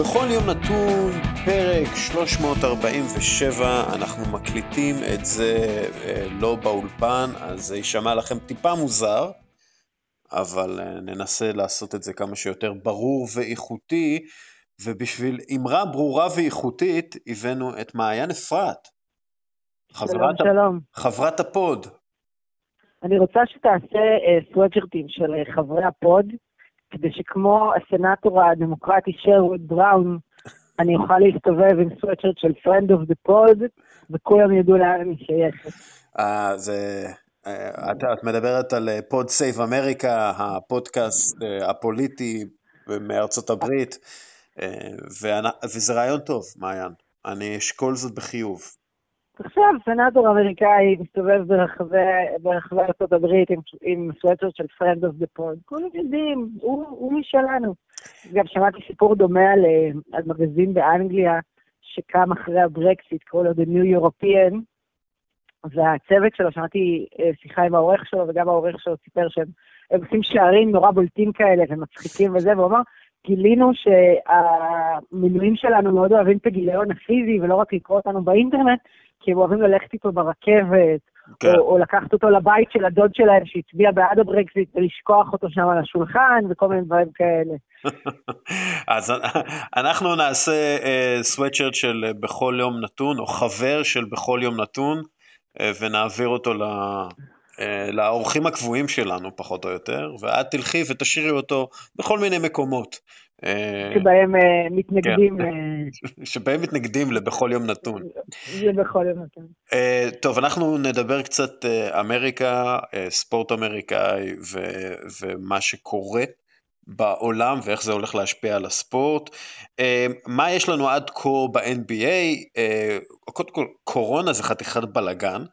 בכל יום נתון, פרק 347, אנחנו מקליטים את זה אה, לא באולפן, אז זה יישמע לכם טיפה מוזר, אבל אה, ננסה לעשות את זה כמה שיותר ברור ואיכותי, ובשביל אמרה ברורה ואיכותית, הבאנו את מעיין אפרת. חברת, שלום, שלום. חברת ה pod. אני רוצה שתעשה סווטשירטים של אה, חברי ה pod, כדי שכמו הסנאטור הדמוקרטי שרוד בראון, אני אוכל להסתובב עם סווטשירט של Friend of the Pod, וכולם ידעו לאן אני שייכת. אה, זה... אה, את, את מדברת על Pod Save America, הפודקאסט אה, הפוליטי מארצות הברית, אה, וזה רעיון טוב, מעיין. אני אשקול זאת בחיוב. עכשיו סנאטור אמריקאי מסתובב ברחבי, ברחבי הברית עם, עם של Friend of the Pod. כולם יודעים, הוא, הוא משלנו. גם שמעתי סיפור דומה על, על מגזין באנגליה שקם אחרי הברקסיט, קראו לו The New European, והצוות שלו, שמעתי אה, שיחה עם העורך שלו, וגם העורך שלו סיפר שהם עושים שערים נורא בולטים כאלה ומצחיקים וזה, והוא אמר, גילינו שהמילואים שלנו מאוד אוהבים את הגיליון הפיזי, ולא רק לקרוא אותנו באינטרנט, כי הם אוהבים ללכת איתו ברכבת, כן. או, או לקחת אותו לבית של הדוד שלהם שהצביע בעד הברקזיט ולשכוח אותו שם על השולחן וכל מיני דברים כאלה. אז אנחנו נעשה uh, סוואטשרט של uh, בכל יום נתון, או חבר של בכל יום נתון, uh, ונעביר אותו ל... uh, לאורחים הקבועים שלנו, פחות או יותר, ואת תלכי ותשאירי אותו בכל מיני מקומות. אה, שבהם אה, מתנגדים. כן. שבהם מתנגדים לבכל יום נתון. זה בכל יום נתון. אה, טוב, אנחנו נדבר קצת אמריקה, ספורט אמריקאי ומה שקורה. בעולם ואיך זה הולך להשפיע על הספורט. מה יש לנו עד כה ב-NBA? קודם כל, קורונה זה חתיכת בלאגן.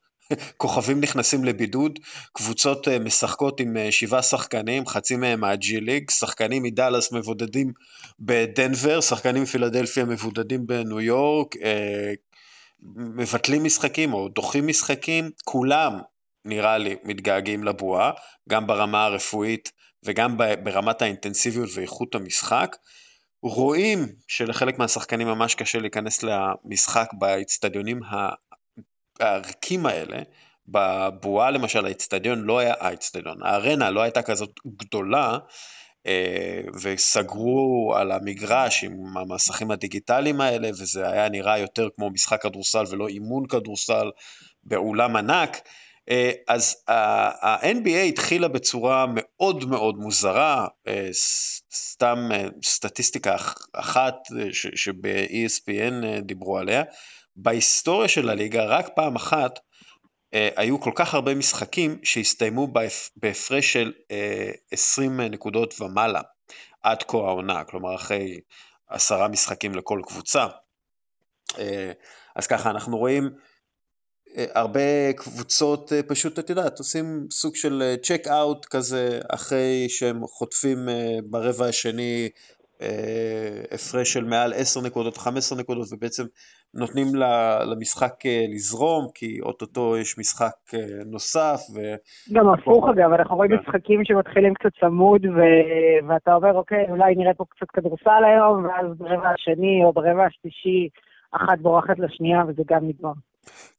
כוכבים נכנסים לבידוד, קבוצות אה, משחקות עם אה, שבעה שחקנים, חצי מהם מהג'י ליג, שחקנים מדאלאס מבודדים בדנבר, שחקנים מפילדלפיה מבודדים בניו יורק, אה, מבטלים משחקים או דוחים משחקים, כולם נראה לי מתגעגעים לבועה, גם ברמה הרפואית וגם ברמת האינטנסיביות ואיכות המשחק. רואים שלחלק מהשחקנים ממש קשה להיכנס למשחק באצטדיונים הריקים האלה, בבועה למשל, האצטדיון לא היה, האצטדיון, הארנה לא הייתה כזאת גדולה, אה, וסגרו על המגרש עם המסכים הדיגיטליים האלה, וזה היה נראה יותר כמו משחק כדורסל ולא אימון כדורסל באולם ענק. אה, אז ה-NBA התחילה בצורה מאוד מאוד מוזרה, אה, סתם סטטיסטיקה אחת שב-ESPN דיברו עליה, בהיסטוריה של הליגה רק פעם אחת אה, היו כל כך הרבה משחקים שהסתיימו בהפרש של אה, 20 נקודות ומעלה עד כה העונה, כלומר אחרי עשרה משחקים לכל קבוצה. אה, אז ככה אנחנו רואים אה, הרבה קבוצות אה, פשוט, את יודעת, עושים סוג של צ'ק אה, אאוט כזה אחרי שהם חוטפים ברבע השני הפרש של מעל 10 נקודות, 15 נקודות, ובעצם נותנים למשחק אה, לזרום, כי אוטוטו יש משחק אה, נוסף. ו... גם הפוך אגב, אנחנו רואים כן. משחקים שמתחילים קצת צמוד, ו... ואתה אומר, אוקיי, אולי נראה פה קצת כדורסל היום, ואז ברבע השני או ברבע השלישי, אחת בורחת לשנייה, וזה גם נגמר.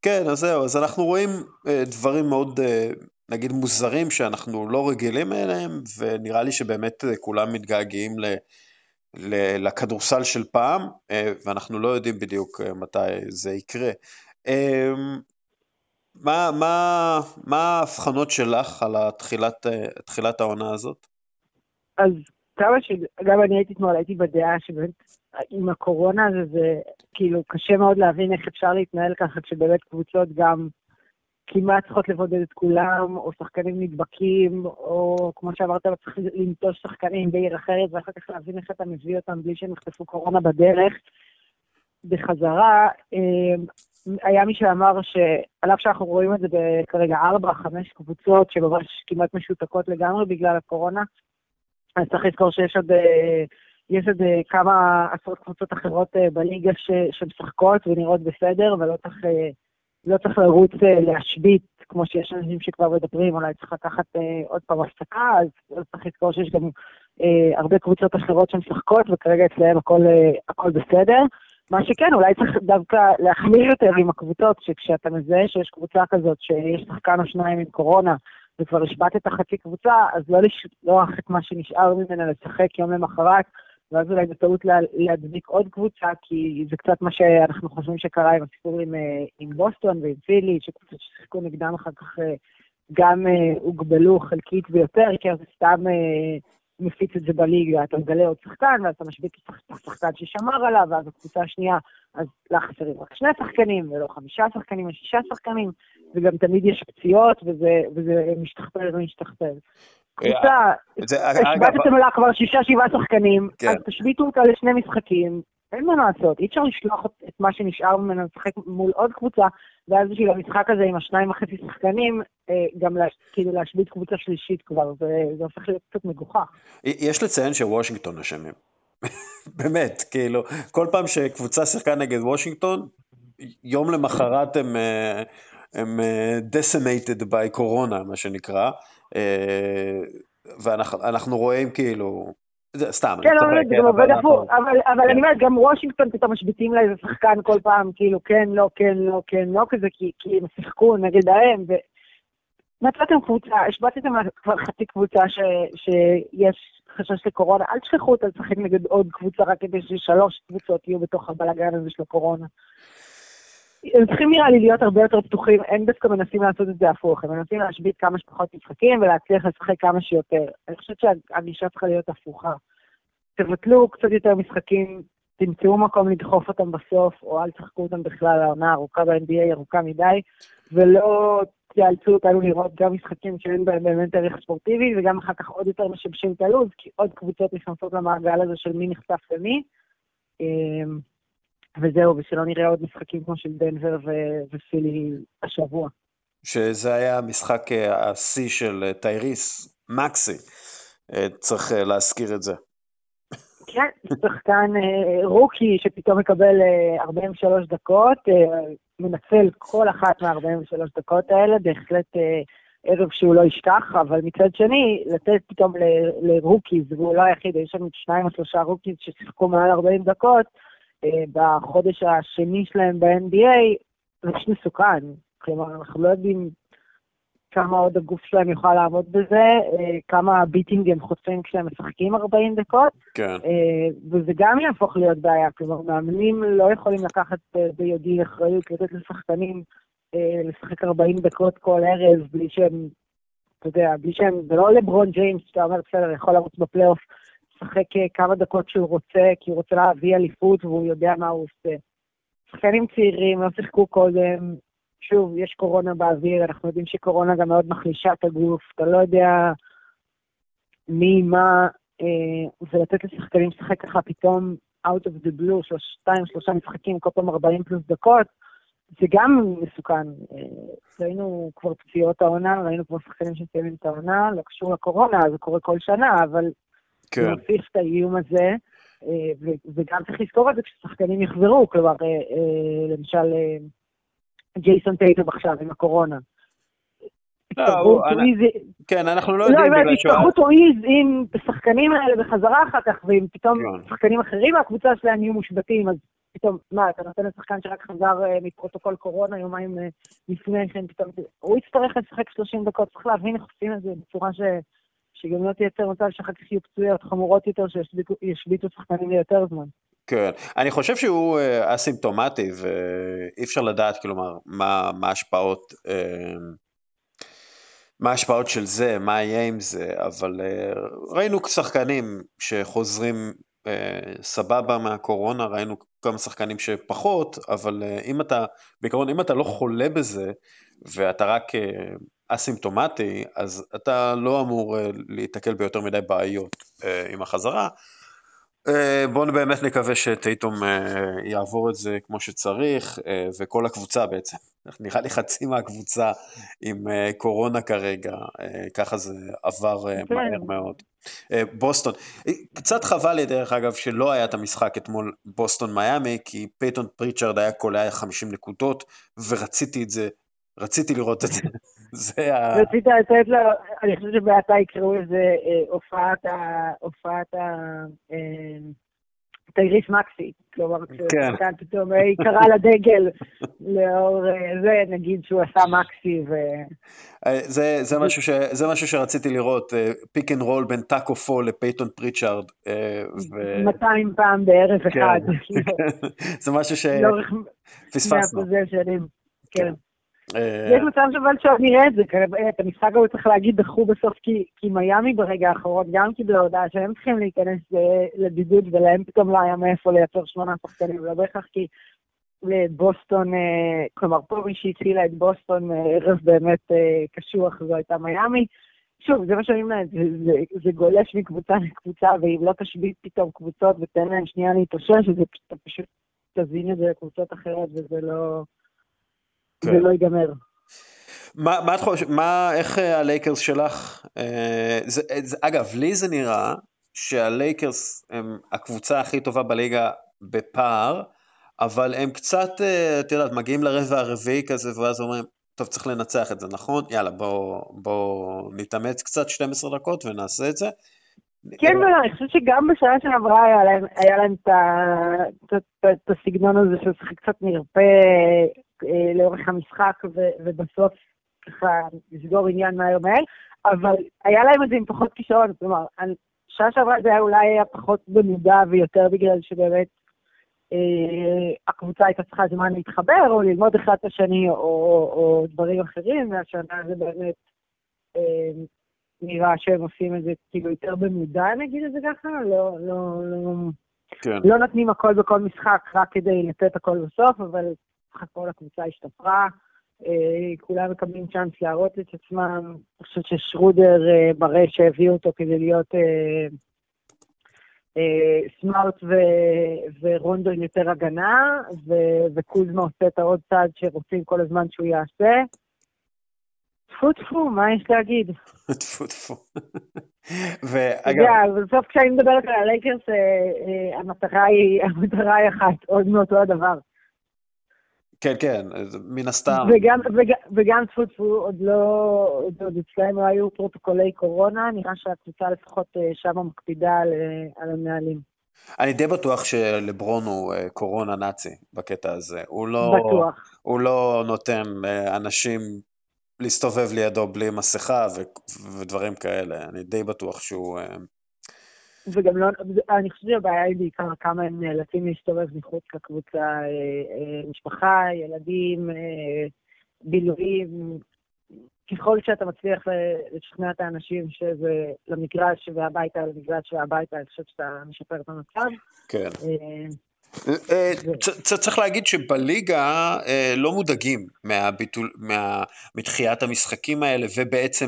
כן, אז זהו, אז אנחנו רואים אה, דברים מאוד, נגיד, מוזרים שאנחנו לא רגילים אליהם, ונראה לי שבאמת כולם מתגעגעים ל... לכדורסל של פעם, אה, ואנחנו לא יודעים בדיוק אה, מתי זה יקרה. אה, מה, מה, מה ההבחנות שלך על התחילת, תחילת העונה הזאת? אז כמה שגם אני הייתי אתמול, הייתי בדעה שבאמת עם הקורונה זה, זה כאילו קשה מאוד להבין איך אפשר להתנהל ככה כשבאמת קבוצות גם כמעט צריכות לבודד את כולם, או שחקנים נדבקים, או כמו שאמרת, צריך לנטוש שחקנים בעיר אחרת, ואחר כך להבין איך אתה מביא אותם בלי שהם יחטפו קורונה בדרך. בחזרה, אמ, היה מי שאמר שעל אף שאנחנו רואים את זה כרגע ארבע, חמש קבוצות שממש כמעט משותקות לגמרי בגלל הקורונה, אז צריך לזכור שיש עוד, אה, יש עוד אה, כמה עשרות קבוצות אחרות אה, בליגה שמשחקות ונראות בסדר, ולא צריך לא צריך לרוץ אה, להשבית, כמו שיש אנשים שכבר מדברים, אולי צריך לקחת אה, עוד פעם הפסקה, אז צריך לזכור שיש גם אה, הרבה קבוצות אחרות שמשחקות, וכרגע אצלם הכל, הכל בסדר. מה שכן, אולי צריך דווקא להחמיר יותר עם הקבוצות, שכשאתה מזהה שיש קבוצה כזאת, שיש שחקן או שניים עם קורונה, וכבר השבתת חצי קבוצה, אז לא לשלוח את מה שנשאר ממנה לשחק יום למחרת, ואז אולי בטעות לה, להדביק עוד קבוצה, כי זה קצת מה שאנחנו חושבים שקרה עם הסיפור עם, אה, עם בוסטון ועם פילי, שקבוצות ששיחקו נגדם אחר כך אה, גם uh, הוגבלו חלקית ויותר, כי זה סתם מפיץ את זה בליגה, אתה מגלה עוד שחקן, ואז אתה משבית את השחקן ששמר עליו, ואז הקבוצה השנייה, אז לה חסרים רק שני שחקנים, ולא חמישה שחקנים או שישה שחקנים, וגם תמיד יש פציעות, וזה, וזה משתכפל ומשתכפל. קבוצה, השבתתם לה כבר שישה, שבעה שחקנים, כן. אז תשביתו אותה לשני משחקים, אין מה לעשות, אי אפשר לשלוח את מה שנשאר ממנו לשחק מול עוד קבוצה, ואז בשביל המשחק הזה עם השניים וחצי שחקנים, אה, גם לה, כאילו להשבית קבוצה שלישית כבר, וזה הופך להיות קצת מגוחך. יש לציין שוושינגטון אשמים. באמת, כאילו, כל פעם שקבוצה שיחקה נגד וושינגטון, יום למחרת הם, אה, הם אה, decimated by קורונה, מה שנקרא, ואנחנו רואים כאילו, זה סתם, כן, לא, זה גם עובד הפוך, אבל אני אומרת, גם וושינגטון פתאום משביתים לה איזה שחקן כל פעם, כאילו, כן, לא, כן, לא, כן, לא, כזה, כי הם שיחקו נגד ההם, ומצאתם קבוצה, השבתתם כבר חצי קבוצה שיש חשש לקורונה, אל תשכחו אותה לשחק נגד עוד קבוצה, רק כדי ששלוש קבוצות יהיו בתוך הבלאגן הזה של הקורונה. הם צריכים נראה לי להיות הרבה יותר פתוחים, הם דווקא מנסים לעשות את זה הפוך, הם מנסים להשבית כמה שפחות משחקים ולהצליח לשחק כמה שיותר. אני חושבת שהגישה צריכה להיות הפוכה. תבטלו קצת יותר משחקים, תמצאו מקום לדחוף אותם בסוף, או אל תשחקו אותם בכלל, העונה ארוכה ב-NBA ארוכה מדי, ולא תיאלצו אותנו לראות גם משחקים שאין בהם באמת ערך ספורטיבי, וגם אחר כך עוד יותר משבשים את הלו"ז, כי עוד קבוצות נכנסות למעגל הזה של מי נחשף למי. וזהו, ושלא נראה עוד משחקים כמו של דנבר ו- ופילי השבוע. שזה היה משחק אה, השיא של אה, טייריס, מקסי, אה, צריך להזכיר את זה. כן, שחקן רוקי שפתאום מקבל 43 דקות, מנצל כל אחת מה-43 דקות האלה, בהחלט ערב שהוא לא ישכח, אבל מצד שני, לתת פתאום ל rookies, והוא לא היחיד, יש לנו שניים או שלושה rookies ששיחקו מעל 40 דקות, בחודש השני שלהם ב-NBA, זה פשוט מסוכן. כלומר, אנחנו לא יודעים כמה עוד הגוף שלהם יוכל לעמוד בזה, אה, כמה beating הם חוטפים כשהם משחקים 40 דקות, כן. אה, וזה גם יהפוך להיות בעיה. כלומר, מאמנים לא יכולים לקחת ביודעי אחריות, לתת לשחקנים לשחק 40 דקות כל ערב בלי שהם, אתה יודע, בלי שהם, זה לא לברון ג'יימס, שאתה אומר, בסדר, יכול לרוץ בפלייאוף לשחק אה, כמה דקות שהוא רוצה, כי הוא רוצה להביא אליפות והוא יודע מה הוא עושה. שחקנים צעירים לא שיחקו קודם, שוב, יש קורונה באוויר, אנחנו יודעים שקורונה גם מאוד מחלישה את הגוף, אתה לא יודע מי, מה, אה, ולתת לשחקנים לשחק ככה פתאום out of the blue, שתיים, שלושה משחקים, כל פעם 40 פלוס דקות, זה גם מסוכן. אה, ראינו כבר פציעות העונה, ראינו כבר שחקנים שמסיימים את העונה, לא קשור לקורונה, זה קורה כל שנה, אבל כן. מפיץ את האיום הזה, אה, וגם צריך לזכור את זה כששחקנים יחזרו, כלומר, אה, אה, למשל, ג'ייסון טייטום עכשיו עם הקורונה. לא, כן, אנחנו לא יודעים לא, בגלל שהוא... לא, יצטרכו עם השחקנים האלה בחזרה אחר כך, ואם פתאום כן. שחקנים אחרים מהקבוצה שלהם יהיו מושבתים, אז פתאום, מה, אתה נותן לשחקן שרק חזר מפרוטוקול קורונה יומיים לפני כן, פתאום, הוא יצטרך לשחק 30 דקות, צריך להבין איך עושים את זה בצורה ש... שגם לא תייצר מצב שאחר כך יהיו פצויות חמורות יותר, שישביתו שחקנים ליותר זמן. כן, אני חושב שהוא אה, אסימפטומטי ואי אפשר לדעת, כלומר, מה, ההשפעות, אה, מה ההשפעות של זה, מה יהיה עם זה, אבל אה, ראינו שחקנים שחוזרים סבבה מהקורונה, ראינו כמה שחקנים שפחות, אבל אם אתה, בעיקרון, אם אתה לא חולה בזה, ואתה רק אסימפטומטי, אז אתה לא אמור אה, להיתקל ביותר מדי בעיות אה, עם החזרה. אה, בואו באמת נקווה שטייטום יעבור את זה כמו שצריך, וכל הקבוצה בעצם, נראה לי חצי מהקבוצה עם קורונה כרגע, ככה זה עבר כן. מהר מאוד. בוסטון, קצת חבל לי דרך אגב שלא היה את המשחק אתמול בוסטון מיאמי, כי פייתון פריצ'רד היה קולע 50 נקודות, ורציתי את זה רציתי לראות את זה. זה ה... רצית לתת לו, אני חושב שבעתה יקראו לזה הופעת ה... הופעת ה... טייריס מקסי, כלומר, כן. כששחקן פתאום יקרא לדגל לאור זה, נגיד שהוא עשה מקסי ו... זה, זה, משהו ש, זה משהו שרציתי לראות, pick and roll בין טאקו פאל לפייטון פריצ'ארד. ו... 200 פעם בערב כן, אחד. זה משהו שפספסנו. כן. יש מצב אבל שעוד נראה את זה, את המשחק הזה צריך להגיד דחו בסוף, כי, מיאמי ברגע האחרון גם קיבלה הודעה שהם צריכים להיכנס לבידוד, ולהם פתאום לא היה מאיפה לייצר שמונה שחקנים, לא בהכרח כי לבוסטון, כלומר פה מי שהצילה את בוסטון ערב באמת קשוח זו הייתה מיאמי. שוב, זה מה שאני אומרת, זה, גולש מקבוצה לקבוצה, ואם לא תשבית פתאום קבוצות ותן להם שנייה להתאושש, אתה פשוט תזין את זה לקבוצות אחרות, וזה לא... כן. זה לא ייגמר. מה, מה את חושבת, מה, איך אה, הלייקרס שלך, אה, זה, זה, אגב, לי זה נראה שהלייקרס הם הקבוצה הכי טובה בליגה בפער, אבל הם קצת, אה, את יודעת, מגיעים לרבע הרביעי כזה, ואז אומרים, טוב, צריך לנצח את זה, נכון? יאללה, בואו בוא נתאמץ קצת 12 דקות ונעשה את זה. כן ולא, אני חושבת שגם בשנה שעברה היה להם, היה להם את, הסגנון הזה של שחק קצת נרפה אה, לאורך המשחק, ו, ובסוף ככה לסגור עניין מהר מהר, אבל היה להם את זה עם פחות כישרון, כלומר, שנה שעברה זה היה אולי היה פחות במודע ויותר בגלל שבאמת אה, הקבוצה הייתה צריכה זמן להתחבר, או ללמוד אחד את השני, או, או, או דברים אחרים, והשנה זה באמת אה, נראה שהם עושים את זה כאילו יותר במודע, נגיד את זה ככה, לא, לא, לא, כן. לא נותנים הכל בכל משחק רק כדי לתת הכל בסוף, אבל סך הכל הקבוצה השתפרה, אה, כולם מקבלים צ'אנס להראות את עצמם. אני חושבת ששרודר אה, מראה שהביאו אותו כדי להיות אה, סמארט ורונדו עם יותר הגנה, וקוזמה עושה את העוד צעד שרוצים כל הזמן שהוא יעשה. טפו טפו, מה יש להגיד? טפו טפו. ואגב... בסוף כשאני מדברת על הלייקרס, המטרה היא אחת, עוד מאותו הדבר. כן, כן, מן הסתם. וגם, וגם, וגם טפו טפו, עוד לא, עוד, עוד אצלנו היו פרוטוקולי קורונה, נראה שהקבוצה לפחות אה, שמה מקפידה על, אה, על הנהלים. אני די בטוח שלברון הוא אה, קורונה נאצי בקטע הזה. הוא לא, בטוח. הוא לא נותן לאנשים להסתובב לידו בלי מסכה ו, ודברים כאלה. אני די בטוח שהוא וגם לא, אני חושבת שהבעיה היא בעיקר כמה הם נאלצים להסתובב מחוץ לקבוצה, אה, אה, משפחה, ילדים, אה, בילויים. ככל שאתה מצליח לשכנע את האנשים שזה למגרש והביתה, למגרש והביתה, אני חושבת שאתה משפר את המצב. כן. צריך להגיד שבליגה לא מודאגים מתחיית המשחקים האלה, ובעצם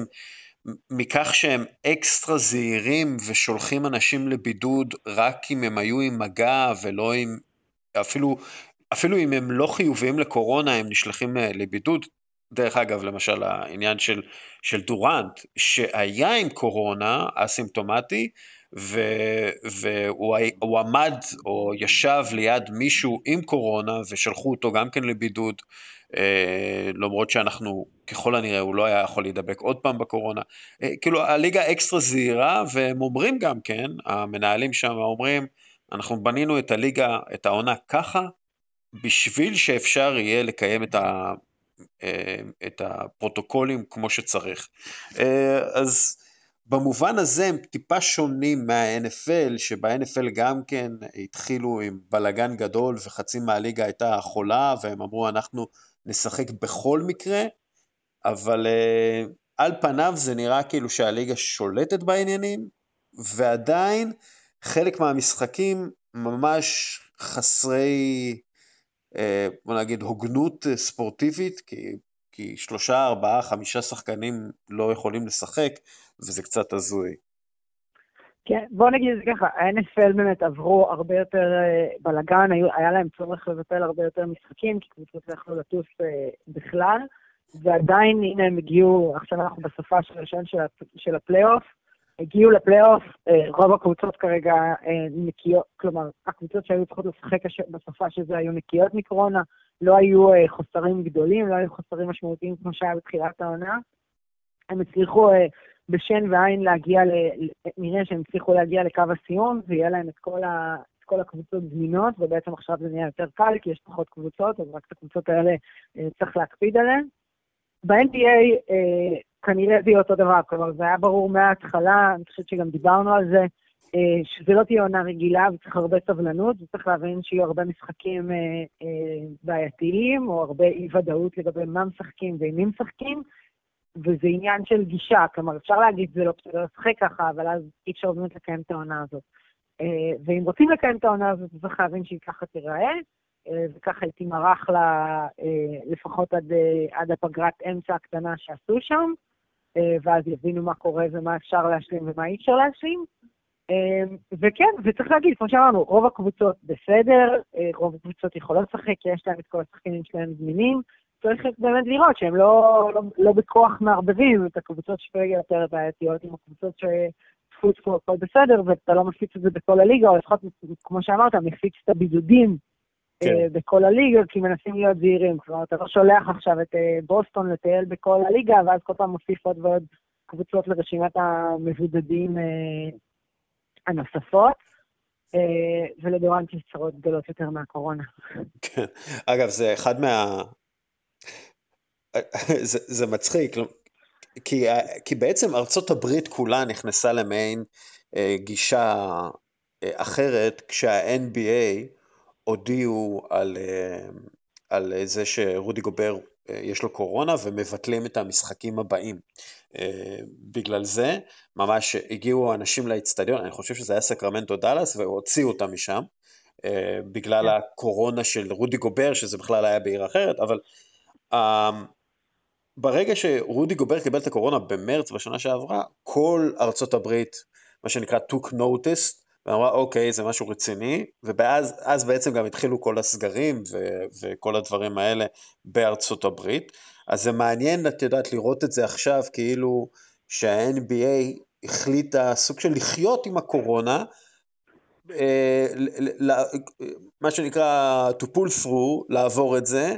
מכך שהם אקסטרה זהירים ושולחים אנשים לבידוד רק אם הם היו עם מגע ולא עם, אפילו, אפילו אם הם לא חיוביים לקורונה הם נשלחים אה, לבידוד. דרך אגב, למשל העניין של, של דורנט, שהיה עם קורונה אסימפטומטי, ו, והוא עמד או ישב ליד מישהו עם קורונה ושלחו אותו גם כן לבידוד, למרות שאנחנו, ככל הנראה, הוא לא היה יכול להידבק עוד פעם בקורונה. אה, כאילו, הליגה אקסטרה זהירה, והם אומרים גם כן, המנהלים שם אומרים, אנחנו בנינו את הליגה, את העונה ככה, בשביל שאפשר יהיה לקיים את, ה, אה, את הפרוטוקולים כמו שצריך. אז במובן הזה הם טיפה שונים מה-NFL, שב-NFL גם כן התחילו עם בלגן גדול וחצי מהליגה הייתה חולה, והם אמרו אנחנו נשחק בכל מקרה, אבל uh, על פניו זה נראה כאילו שהליגה שולטת בעניינים, ועדיין חלק מהמשחקים ממש חסרי, uh, בוא נגיד, הוגנות uh, ספורטיבית, כי, כי שלושה, ארבעה, חמישה שחקנים לא יכולים לשחק, וזה קצת הזוי. כן, בוא נגיד את זה ככה, ה-NFL באמת עברו הרבה יותר uh, בלאגן, היה להם צורך לבטל הרבה יותר משחקים, כי קבוצות לא יכלו לטוס uh, בכלל, ועדיין, הנה הם הגיעו, עכשיו אנחנו בסופה של ראשון של, של הפלייאוף, הגיעו לפלייאוף, uh, רוב הקבוצות כרגע נקיות, כלומר, הקבוצות שהיו צריכות לשחק בסופה של זה היו נקיות מקורונה, לא היו חוסרים גדולים, לא היו חוסרים משמעותיים כמו שהיה בתחילת העונה. הם הצליחו בשן ועין להגיע, ל... נראה שהם הצליחו להגיע לקו הסיום, ויהיה להם את כל, ה... את כל הקבוצות זמינות, ובעצם עכשיו זה נהיה יותר קל, כי יש פחות קבוצות, אז רק את הקבוצות האלה צריך להקפיד עליהן. ב-NBA אה, כנראה זה יהיה אותו דבר, כלומר זה היה ברור מההתחלה, אני חושבת שגם דיברנו על זה, אה, שזה לא תהיה עונה רגילה וצריך הרבה סבלנות, וצריך להבין שיהיו הרבה משחקים אה, אה, בעייתיים, או הרבה אי-ודאות לגבי מה משחקים ועם מי משחקים, וזה עניין של גישה, כלומר אפשר להגיד זה לא בסדר לשחק ככה, אבל אז אי אפשר באמת לקיים את העונה הזאת. אה, ואם רוצים לקיים את העונה הזאת, צריך להבין שהיא ככה תיראה. אה, וככה היא תימרח לה אה, לפחות עד, עד הפגרת אמצע הקטנה שעשו שם, ואז יבינו מה קורה ומה אפשר להשלים ומה אי אפשר להשלים. וכן, וצריך להגיד, כמו שאמרנו, רוב הקבוצות בסדר, רוב הקבוצות יכולות לשחק, כי יש להם את כל השחקנים שלהם זמינים. צריך באמת לראות שהם לא, לא, לא בכוח מערבבים את הקבוצות שכרגע יותר בעייתיות עם הקבוצות שטפו טפו הכל בסדר, ואתה לא מפיץ את זה בכל הליגה, או לפחות, כמו שאמרת, מפיץ את הבידודים כן. אה, בכל הליגה, כי מנסים להיות זהירים. כלומר, אתה לא שולח עכשיו את אה, בוסטון לטייל בכל הליגה, ואז כל פעם מוסיף עוד ועוד קבוצות לרשימת המבודדים אה, הנוספות. ולדורנט יש צרות גדולות יותר מהקורונה. כן. אגב, זה אחד מה... זה, זה מצחיק, כי, כי בעצם ארצות הברית כולה נכנסה למעין גישה אחרת, כשה-NBA הודיעו על, אה, על זה שרודי גובר אה, יש לו קורונה ומבטלים את המשחקים הבאים. אה, בגלל זה ממש הגיעו אנשים לאצטדיון, אני חושב שזה היה סקרמנטו דאלאס והוציאו אותם משם. בגלל yeah. כן. הקורונה של רודי גובר, שזה בכלל היה בעיר אחרת, אבל ברגע שרודי גובר קיבל את הקורונה במרץ בשנה שעברה, כל ארצות הברית, מה שנקרא took notice, ואמרה אוקיי זה משהו רציני. ואז בעצם גם התחילו כל הסגרים ו, וכל הדברים האלה בארצות הברית. אז זה מעניין את יודעת לראות את זה עכשיו כאילו שה-NBA החליטה סוג של לחיות עם הקורונה אה, מה שנקרא to pull through לעבור את זה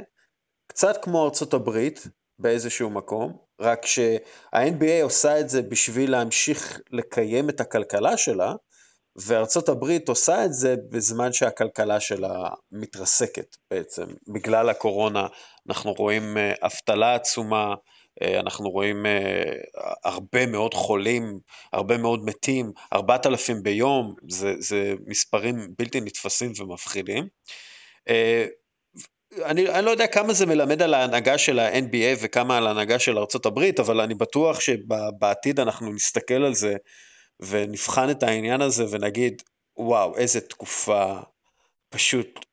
קצת כמו ארצות הברית באיזשהו מקום רק שה-NBA עושה את זה בשביל להמשיך לקיים את הכלכלה שלה וארצות הברית עושה את זה בזמן שהכלכלה שלה מתרסקת בעצם. בגלל הקורונה אנחנו רואים אה, אבטלה עצומה, אה, אנחנו רואים אה, הרבה מאוד חולים, הרבה מאוד מתים, 4,000 ביום, זה, זה מספרים בלתי נתפסים ומפחידים. אני, אני לא יודע כמה זה מלמד על ההנהגה של ה-NBA וכמה על ההנהגה של ארה"ב, אבל אני בטוח שבעתיד אנחנו נסתכל על זה ונבחן את העניין הזה ונגיד, וואו, איזה תקופה פשוט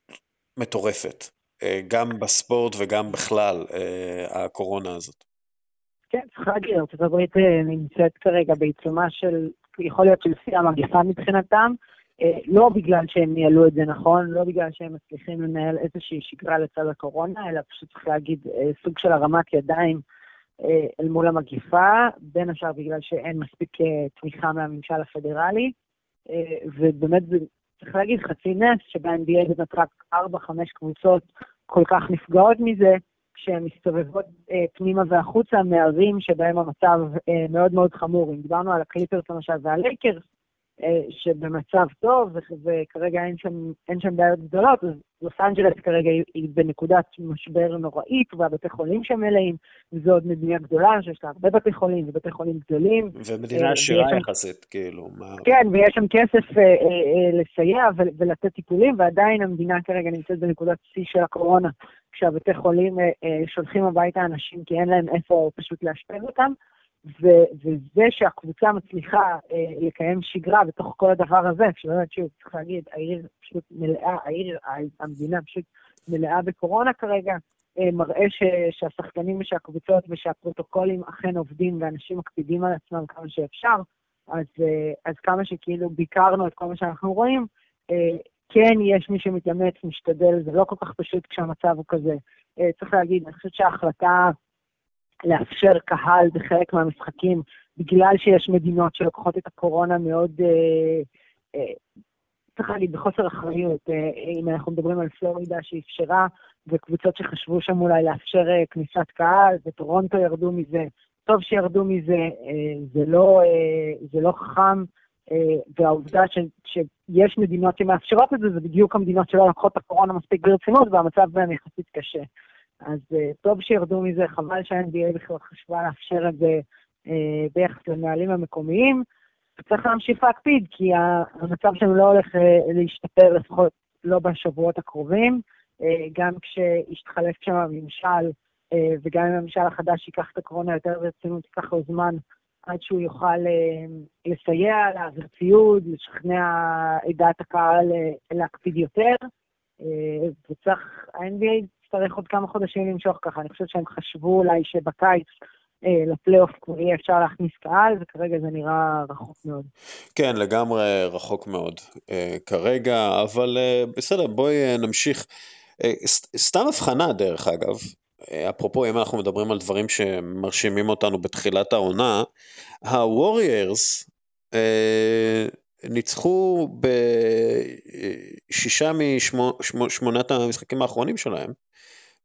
מטורפת, אה, גם בספורט וגם בכלל, אה, הקורונה הזאת. כן, צריך להגיד, הברית אה, נמצאת כרגע בעיצומה של, יכול להיות של שיא המגפה מבחינתם, לא בגלל שהם ניהלו את זה נכון, לא בגלל שהם מצליחים לנהל איזושהי שגרה לצד הקורונה, אלא פשוט צריך להגיד סוג של הרמת ידיים אה, אל מול המגיפה, בין השאר בגלל שאין מספיק אה, תמיכה מהממשל הפדרלי, אה, ובאמת צריך להגיד חצי נס שב-NBA באמת רק 4-5 קבוצות כל כך נפגעות מזה, כשהן מסתובבות פנימה והחוצה מערים שבהם המצב מאוד מאוד חמור. אם דיברנו על הקליפרס למשל והלייקרס, אה, שבמצב טוב, וכרגע אין שם, אין שם בעיות גדולות, אז לוס אנג'לס כרגע היא בנקודת משבר נוראית, והבתי חולים שם מלאים, וזו עוד מדינה גדולה שיש לה הרבה בתי חולים ובתי חולים גדולים. ומדינה אה, עשירה יחסית, כאילו. מה... כן, ויש שם כסף אה, אה, אה, לסייע ולתת טיפולים, ועדיין המדינה כרגע נמצאת בנקודת שיא של הקורונה, כשהבתי חולים אה, אה, שולחים הביתה אנשים כי אין להם איפה פשוט לאשפז אותם. ו- וזה שהקבוצה מצליחה אה, לקיים שגרה בתוך כל הדבר הזה, שבאמת, שוב, צריך להגיד, העיר פשוט מלאה, העיר, המדינה פשוט מלאה בקורונה כרגע, אה, מראה ש- שהשחקנים ושהקבוצות ושהפרוטוקולים אכן עובדים ואנשים מקפידים על עצמם כמה שאפשר, אז, אה, אז כמה שכאילו ביקרנו את כל מה שאנחנו רואים, אה, כן יש מי שמתאמץ, משתדל, זה לא כל כך פשוט כשהמצב הוא כזה. אה, צריך להגיד, אני חושבת שההחלטה... לאפשר קהל בחלק מהמשחקים, בגלל שיש מדינות שלוקחות את הקורונה מאוד, אה, אה, צריך להגיד, בחוסר אחריות. אה, אם אנחנו מדברים על פלורידה שאפשרה, וקבוצות שחשבו שם אולי לאפשר כניסת קהל, וטורונטו ירדו מזה, טוב שירדו מזה, זה לא, זה לא חכם, והעובדה ש, שיש מדינות שמאפשרות את זה, זה בדיוק המדינות שלא לקחות את הקורונה מספיק ברצינות, והמצב בהן יחסית קשה. אז טוב שירדו מזה, חבל שה-NBA בכלל חשבה לאפשר את זה ביחס לנהלים המקומיים. צריך להמשיך להקפיד, כי המצב שלנו לא הולך להשתפר, לפחות לא בשבועות הקרובים. גם כשיתחלף שם הממשל, וגם אם הממשל החדש ייקח את הקורונה יותר ברצינות, ייקח לו זמן עד שהוא יוכל לסייע, להעביר ציוד, לשכנע את דעת הקהל להקפיד יותר. וצריך, ה-NBA יצטרך עוד כמה חודשים למשוך ככה. אני חושבת שהם חשבו אולי שבקיץ לפלייאוף כבר יהיה אפשר להכניס קהל, וכרגע זה נראה רחוק מאוד. כן, לגמרי רחוק מאוד כרגע, אבל בסדר, בואי נמשיך. סתם הבחנה דרך אגב, אפרופו אם אנחנו מדברים על דברים שמרשימים אותנו בתחילת העונה, הווריירס ניצחו בשישה משמונת המשחקים האחרונים שלהם,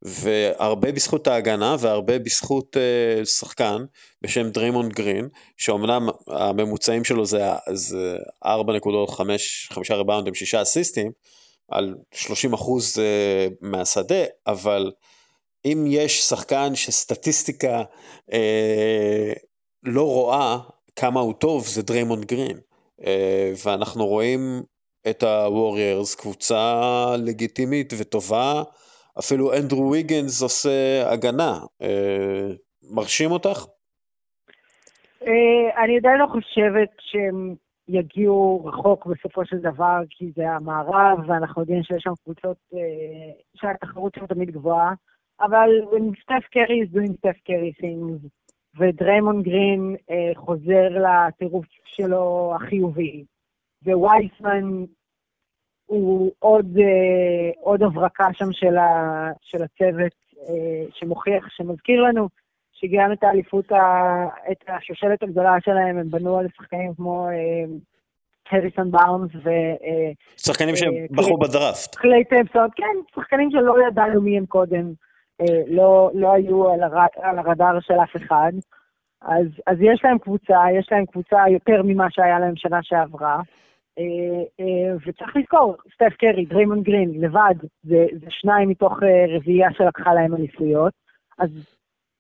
והרבה בזכות ההגנה והרבה בזכות אה, שחקן בשם דריימונד גרין, שאומנם הממוצעים שלו זה, זה 4 נקודות, 5, 5 ריבאונדים, 6 אסיסטים, על 30 אחוז אה, מהשדה, אבל אם יש שחקן שסטטיסטיקה אה, לא רואה כמה הוא טוב, זה דריימונד גרין. אה, ואנחנו רואים את הווריירס, קבוצה לגיטימית וטובה, אפילו אנדרו ויגנס עושה הגנה. אה, מרשים אותך? אה, אני עדיין לא חושבת שהם יגיעו רחוק בסופו של דבר, כי זה המערב, ואנחנו יודעים שיש שם קבוצות אה, שהתחרות שם תמיד גבוהה, אבל סטף קרי is doing סטף קרי things, ודריימון גרין חוזר לטירוף שלו החיובי, ווייסמן הוא עוד, אה, עוד הברקה שם של, ה, של הצוות, אה, שמוכיח, שמזכיר לנו שגם את האליפות, ה, את השושלת הגדולה שלהם, הם בנו על שחקנים כמו אה, הריסון בארנס ו... אה, שחקנים שהם אה, בחרו בדראפט. קליי טמפסון, כן, שחקנים שלא ידענו מי הם קודם, אה, לא, לא היו על, הר, על הרדאר של אף אחד. אז, אז יש להם קבוצה, יש להם קבוצה יותר ממה שהיה להם שנה שעברה. אה, אה, וצריך לזכור, סטף קרי, דריימון גרין, לבד, זה, זה שניים מתוך אה, רביעייה שלקחה להם אליפויות, אז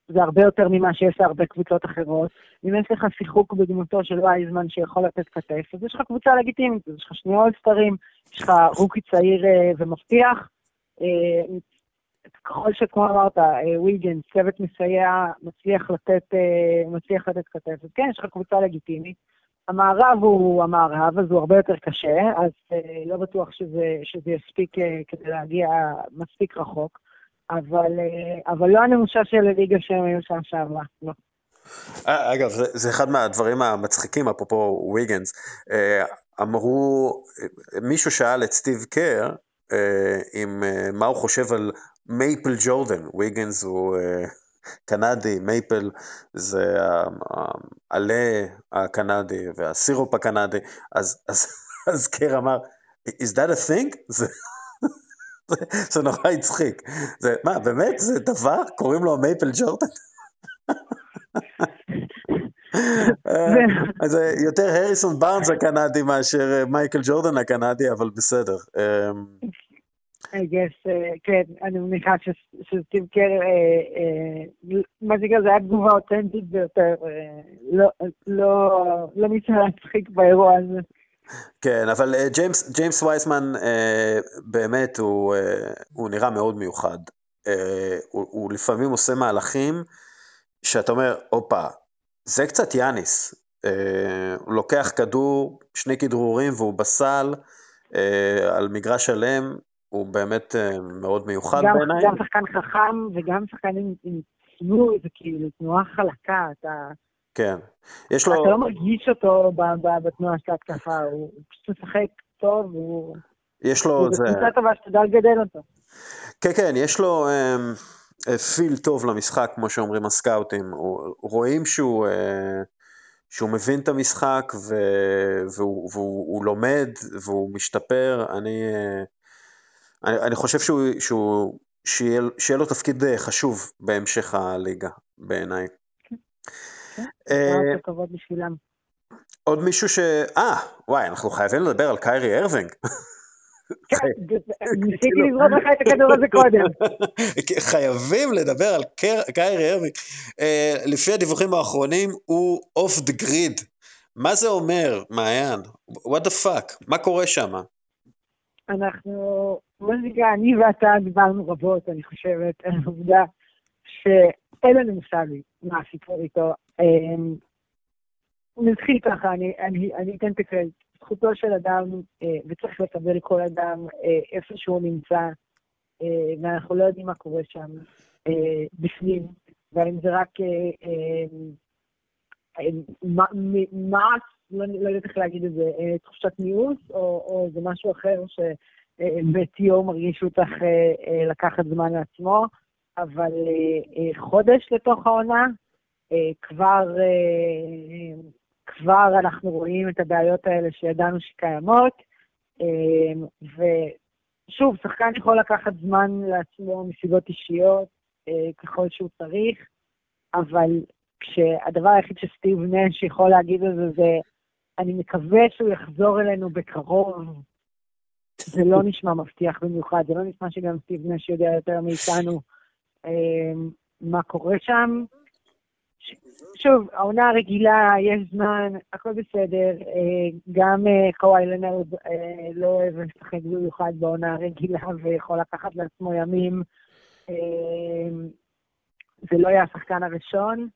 זה הרבה יותר ממה שיש להרבה קבוצות אחרות. אם יש לך שיחוק בדמותו של וייזמן שיכול לתת כתף, אז יש לך קבוצה לגיטימית, יש לך שני אולסטרים, יש לך רוקי צעיר ומבטיח. ככל שכמו אמרת, ויגן, צוות מסייע, מצליח לתת, מצליח לתת כתף, אז כן, יש לך קבוצה לגיטימית. המערב הוא המערב, אז הוא הרבה יותר קשה, אז אה, לא בטוח שזה, שזה יספיק אה, כדי להגיע מספיק רחוק, אבל, אה, אבל לא הנמושה של הליגה שהם היו שם שעברה, לא. אה, אגב, זה, זה אחד מהדברים המצחיקים, אפרופו ויגנס. אמרו, מישהו שאל את סטיב קר, עם מה הוא חושב על מייפל ג'ורדן, ויגנס הוא קנדי, מייפל זה העלה הקנדי והסירופ הקנדי, אז, אז, אז קר אמר, is that a thing? זה, זה, זה נורא הצחיק. זה, מה, באמת? זה דבר? קוראים לו מייפל ג'ורדן? אז יותר הריסון בארנס הקנדי מאשר מייקל ג'ורדן הקנדי, אבל בסדר. I guess, uh, כן, אני מניחה קר, uh, uh, מה שנקרא, זה היה תגובה אותנטית ביותר, לא, לא, לא ניסה להצחיק באירוע הזה. כן, אבל ג'יימס, וייסמן באמת הוא, נראה מאוד מיוחד. הוא לפעמים עושה מהלכים שאתה אומר, הופה, זה קצת יאניס. הוא לוקח כדור, שני כדרורים והוא בסל על מגרש שלם, הוא באמת אה, מאוד מיוחד בעיניי. גם שחקן חכם וגם שחקן עם ציור, זה כאילו תנועה חלקה, אתה... כן. יש לו... אתה לא מרגיש אותו בתנועה של ההתקפה, הוא פשוט משחק טוב, הוא... יש לו... זה קבוצה טובה שתדע לגדל אותו. כן, כן, יש לו פיל טוב למשחק, כמו שאומרים הסקאוטים. רואים שהוא... שהוא מבין את המשחק והוא, והוא, והוא לומד והוא משתפר, אני, אני, אני חושב שהוא, שהוא, שיהיה, שיהיה לו תפקיד אה, חשוב בהמשך הליגה, בעיניי. כן, אה. עוד מישהו ש... אה, וואי, אנחנו חייבים לדבר על קיירי ארווינג. כן, ניסיתי לזרוק לך את הכדור הזה קודם. חייבים לדבר על קיירי ארווינג. אה, לפי הדיווחים האחרונים הוא off the grid. מה זה אומר, מעיין? what the fuck? מה קורה שם? אנחנו, מוזיקה, אני ואתה דיברנו רבות, אני חושבת, על העובדה שאין לנו מושג מה הסיפור איתו. אמ, נתחיל ככה, אני, אני, אני אתן את הקרדיט. זכותו של אדם, אה, וצריך לקבל כל אדם אה, איפה שהוא נמצא, אה, ואנחנו לא יודעים מה קורה שם בפנים, והאם זה רק מעש, לא, לא יודעת איך להגיד את זה, תחושת מיאוס, או, או זה משהו אחר שבטיו מרגיש אותך לקחת זמן לעצמו, אבל חודש לתוך העונה, כבר כבר אנחנו רואים את הבעיות האלה שידענו שקיימות, ושוב, שחקן יכול לקחת זמן לעצמו מסיבות אישיות אה, ככל שהוא צריך, אבל כשהדבר היחיד שסטיב נש יכול להגיד על זה זה, אני מקווה שהוא יחזור אלינו בקרוב. זה לא נשמע מבטיח במיוחד, זה לא נשמע שגם סטיב נש יודע יותר מאיתנו אמ, מה קורה שם. שוב, העונה הרגילה, יש זמן, הכל בסדר. אה, גם אה, קוואי לנרד אה, לא אוהב לשחק במיוחד בעונה הרגילה ויכול לקחת לעצמו ימים. זה לא יהיה השחקן הראשון,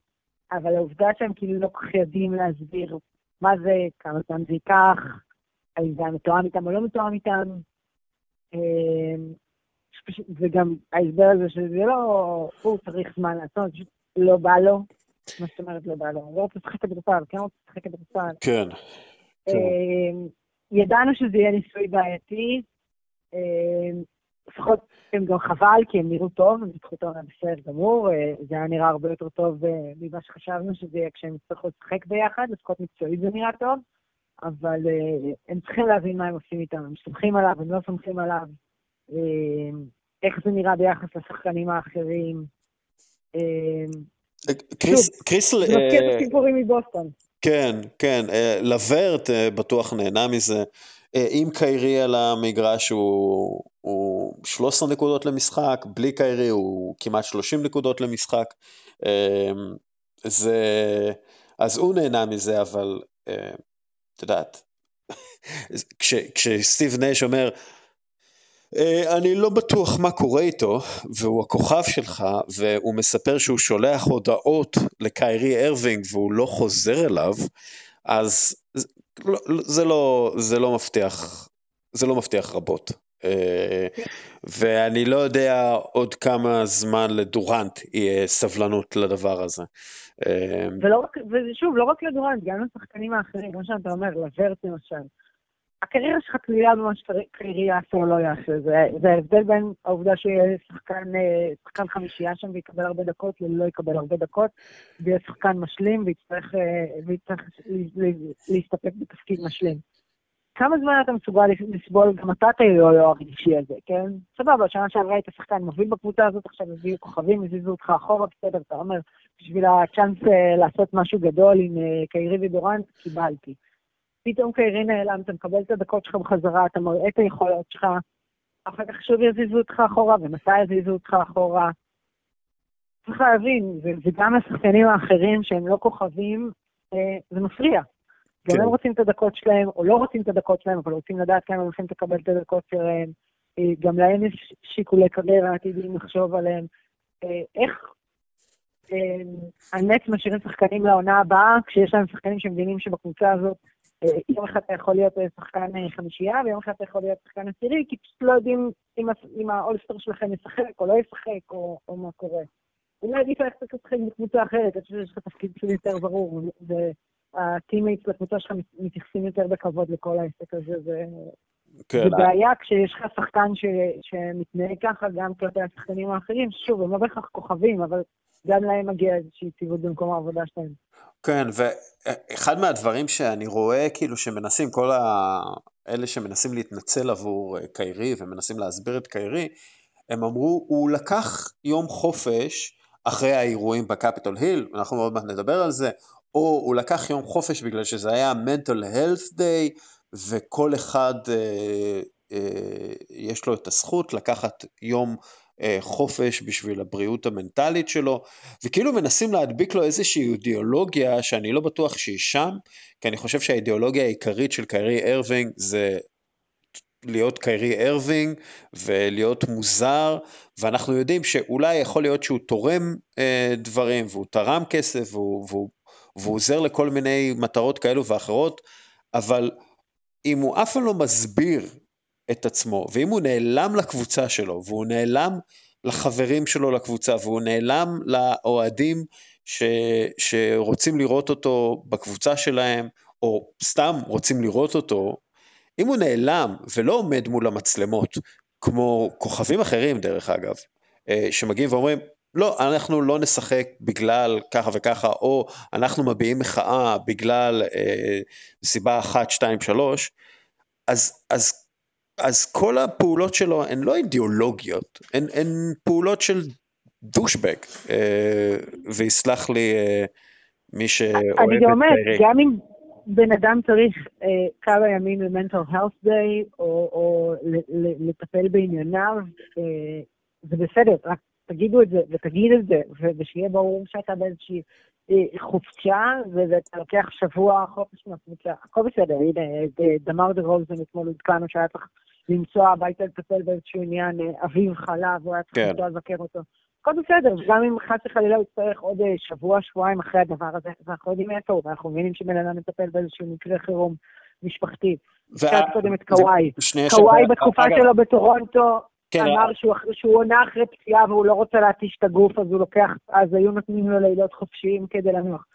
אבל העובדה שהם כאילו לא כל כך יודעים להסביר מה זה, כמה זמן זה ייקח, האם זה היה מתואם איתם או לא מתואם איתם. וגם ההסבר הזה שזה לא, הוא צריך זמן לעשות, פשוט לא בא לו. מה זאת אומרת לא בא לו? לא רוצה לשחק כדורסל, כן רוצה לשחק כדורסל. כן. כן. אמ, ידענו שזה יהיה ניסוי בעייתי. לפחות הם גם חבל, כי הם נראו טוב, הם זכותו היה בסדר גמור, אה, זה היה נראה הרבה יותר טוב אה, ממה שחשבנו שזה יהיה כשהם יצטרכו לשחק ביחד, לפחות מקצועית זה נראה טוב, אבל אה, הם צריכים להבין מה הם עושים איתם, הם סומכים עליו, הם לא סומכים עליו, איך זה נראה ביחס לשחקנים האחרים. קריס... קריס... זה מזכיר את הסיפורים מבוסטון. כן, כן, לברט בטוח נהנה מזה. עם קיירי על המגרש הוא, הוא 13 נקודות למשחק, בלי קיירי הוא כמעט 30 נקודות למשחק. זה, אז הוא נהנה מזה, אבל את יודעת, כש, כשסטיב נש אומר, אה, אני לא בטוח מה קורה איתו, והוא הכוכב שלך, והוא מספר שהוא שולח הודעות לקיירי ארווינג והוא לא חוזר אליו, אז לא, זה לא, זה לא מבטיח, זה לא מבטיח רבות. ואני לא יודע עוד כמה זמן לדורנט יהיה סבלנות לדבר הזה. ולא רק, ושוב, לא רק לדורנט, גם לשחקנים האחרים, כמו שאתה אומר, לוורט למשל. הקריירה שלך תלויה במה שקריירי יעשה או לא יעשה. זה, זה ההבדל בין העובדה שיהיה שחקן, אה, שחקן חמישייה שם ויקבל הרבה דקות ללא יקבל הרבה דקות, ויהיה שחקן משלים ויצטרך, אה, ויצטרך להסתפק בתפקיד משלים. כמה זמן אתה מסוגל לסבול, גם אתה תהיה הרגשי הזה, כן? סבבה, שנה שעברה היית שחקן מוביל בקבוצה הזאת, עכשיו הביאו כוכבים, הזיזו אותך אחורה, בסדר, אתה אומר, בשביל הצ'אנס אה, לעשות משהו גדול עם קיירי ודורנט, קיבלתי. פתאום קיירי נעלם, אתה מקבל את הדקות שלך בחזרה, אתה מראה את היכולות שלך, אחר כך שוב יזיזו אותך אחורה, ומתי יזיזו אותך אחורה. צריך להבין, וגם לשחקנים האחרים שהם לא כוכבים, אה, זה מפריע. גם כן. הם רוצים את הדקות שלהם, או לא רוצים את הדקות שלהם, אבל רוצים לדעת כמה הם הולכים לקבל את הדקות שלהם. אה, גם להם יש שיקולי קריירה עתידיים לחשוב עליהם. אה, איך הנטס משאירים שחקנים לעונה הבאה, כשיש להם שחקנים שמבינים שבקבוצה הזאת אה, יום אחד אתה יכול להיות שחקן אה, חמישייה, ויום אחד אתה יכול להיות שחקן עשירי, כי פשוט לא יודעים אם, אם האולסטאר שלכם ישחק או לא ישחק, או, או מה קורה. אולי עדיף ללכת לשחק בקבוצה אחרת, אני חושב שיש לך תפקיד פשוט יותר ברור, וה teammates לקבוצה שלך מתייחסים יותר בכבוד לכל העסק הזה, זה... כן, זה בעיה כשיש לך שחקן ש, שמתנהג ככה גם כלפי השחקנים האחרים, שוב, הם לא בהכרח כוכבים, אבל גם להם מגיע איזושהי יציבות במקום העבודה שלהם. כן, ואחד מהדברים שאני רואה כאילו שמנסים, כל האלה שמנסים להתנצל עבור אה, קיירי ומנסים להסביר את קיירי, הם אמרו, הוא לקח יום חופש, אחרי האירועים בקפיטול היל, אנחנו עוד מעט נדבר על זה, או הוא לקח יום חופש בגלל שזה היה mental health day, וכל אחד אה, אה, יש לו את הזכות לקחת יום אה, חופש בשביל הבריאות המנטלית שלו, וכאילו מנסים להדביק לו איזושהי אידיאולוגיה שאני לא בטוח שהיא שם, כי אני חושב שהאידיאולוגיה העיקרית של קיירי ארווינג זה להיות קיירי ארווינג ולהיות מוזר, ואנחנו יודעים שאולי יכול להיות שהוא תורם אה, דברים, והוא תרם כסף, והוא, והוא, והוא עוזר לכל מיני מטרות כאלו ואחרות, אבל אם הוא אף פעם לא מסביר את עצמו, ואם הוא נעלם לקבוצה שלו, והוא נעלם לחברים שלו לקבוצה, והוא נעלם לאוהדים ש, שרוצים לראות אותו בקבוצה שלהם, או סתם רוצים לראות אותו, אם הוא נעלם ולא עומד מול המצלמות, כמו כוכבים אחרים דרך אגב, אה, שמגיעים ואומרים, לא, אנחנו לא נשחק בגלל ככה וככה, או אנחנו מביעים מחאה בגלל אה, סיבה אחת, שתיים, שלוש, אז, אז, אז כל הפעולות שלו הן לא אידיאולוגיות, הן, הן פעולות של דושבג, אה, ויסלח לי אה, מי שאוהב את... אני גם אומרת, גם אם בן אדם צריך אה, כמה ימים ל-mental health day, או, או לטפל בענייניו, אה, זה בסדר, רק תגידו את זה, ותגיד את זה, ושיהיה ברור שאתה באיזושהי אה, חופשה, ואתה לוקח שבוע חופש מהקבוצה, הכל בסדר, הנה, אה, דמר דה רוזן אתמול עודכנו שהיה צריך לנסוע הביתה לטפל באיזשהו עניין, אה, אביו חלה, והוא היה צריך כן. לנסוע לבקר אותו. הכל בסדר, וגם אם חס וחלילה הוא יצטרך עוד שבוע, שבועיים אחרי הדבר הזה, ואנחנו יודעים איפה הוא, ואנחנו מבינים שבן אדם מטפל באיזשהו מקרה חירום משפחתי. אפשר קודם את קוואי. קוואי בתקופה שלו בטורונטו, כן, אמר שהוא, שהוא עונה אחרי פציעה והוא לא רוצה להתיש את הגוף, אז הוא לוקח, אז היו נותנים לו לילות חופשיים כדי לנוח.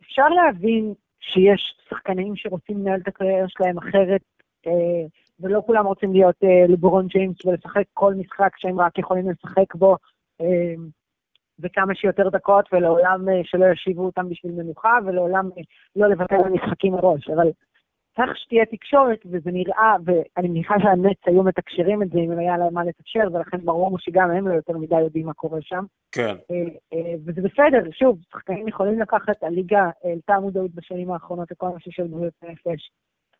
אפשר להבין שיש שחקנים שרוצים לנהל את הקריירה שלהם אחרת, אה, ולא כולם רוצים להיות אה, לברון ג'יימס ולשחק כל משחק שהם רק יכולים לשחק בו, אה, וכמה שיותר דקות, ולעולם אה, שלא ישיבו אותם בשביל מנוחה, ולעולם אה, לא לוותר על משחקים מראש. אבל צריך שתהיה תקשורת, וזה נראה, ואני מניחה שהנץ היו מתקשרים את זה אם היה להם מה לתקשר, ולכן ברור שגם הם לא יותר מדי יודעים מה קורה שם. כן. אה, אה, וזה בסדר, שוב, שחקנים יכולים לקחת, הליגה העלתה מודעות בשנים האחרונות לכל הנושא של בריאות נפש.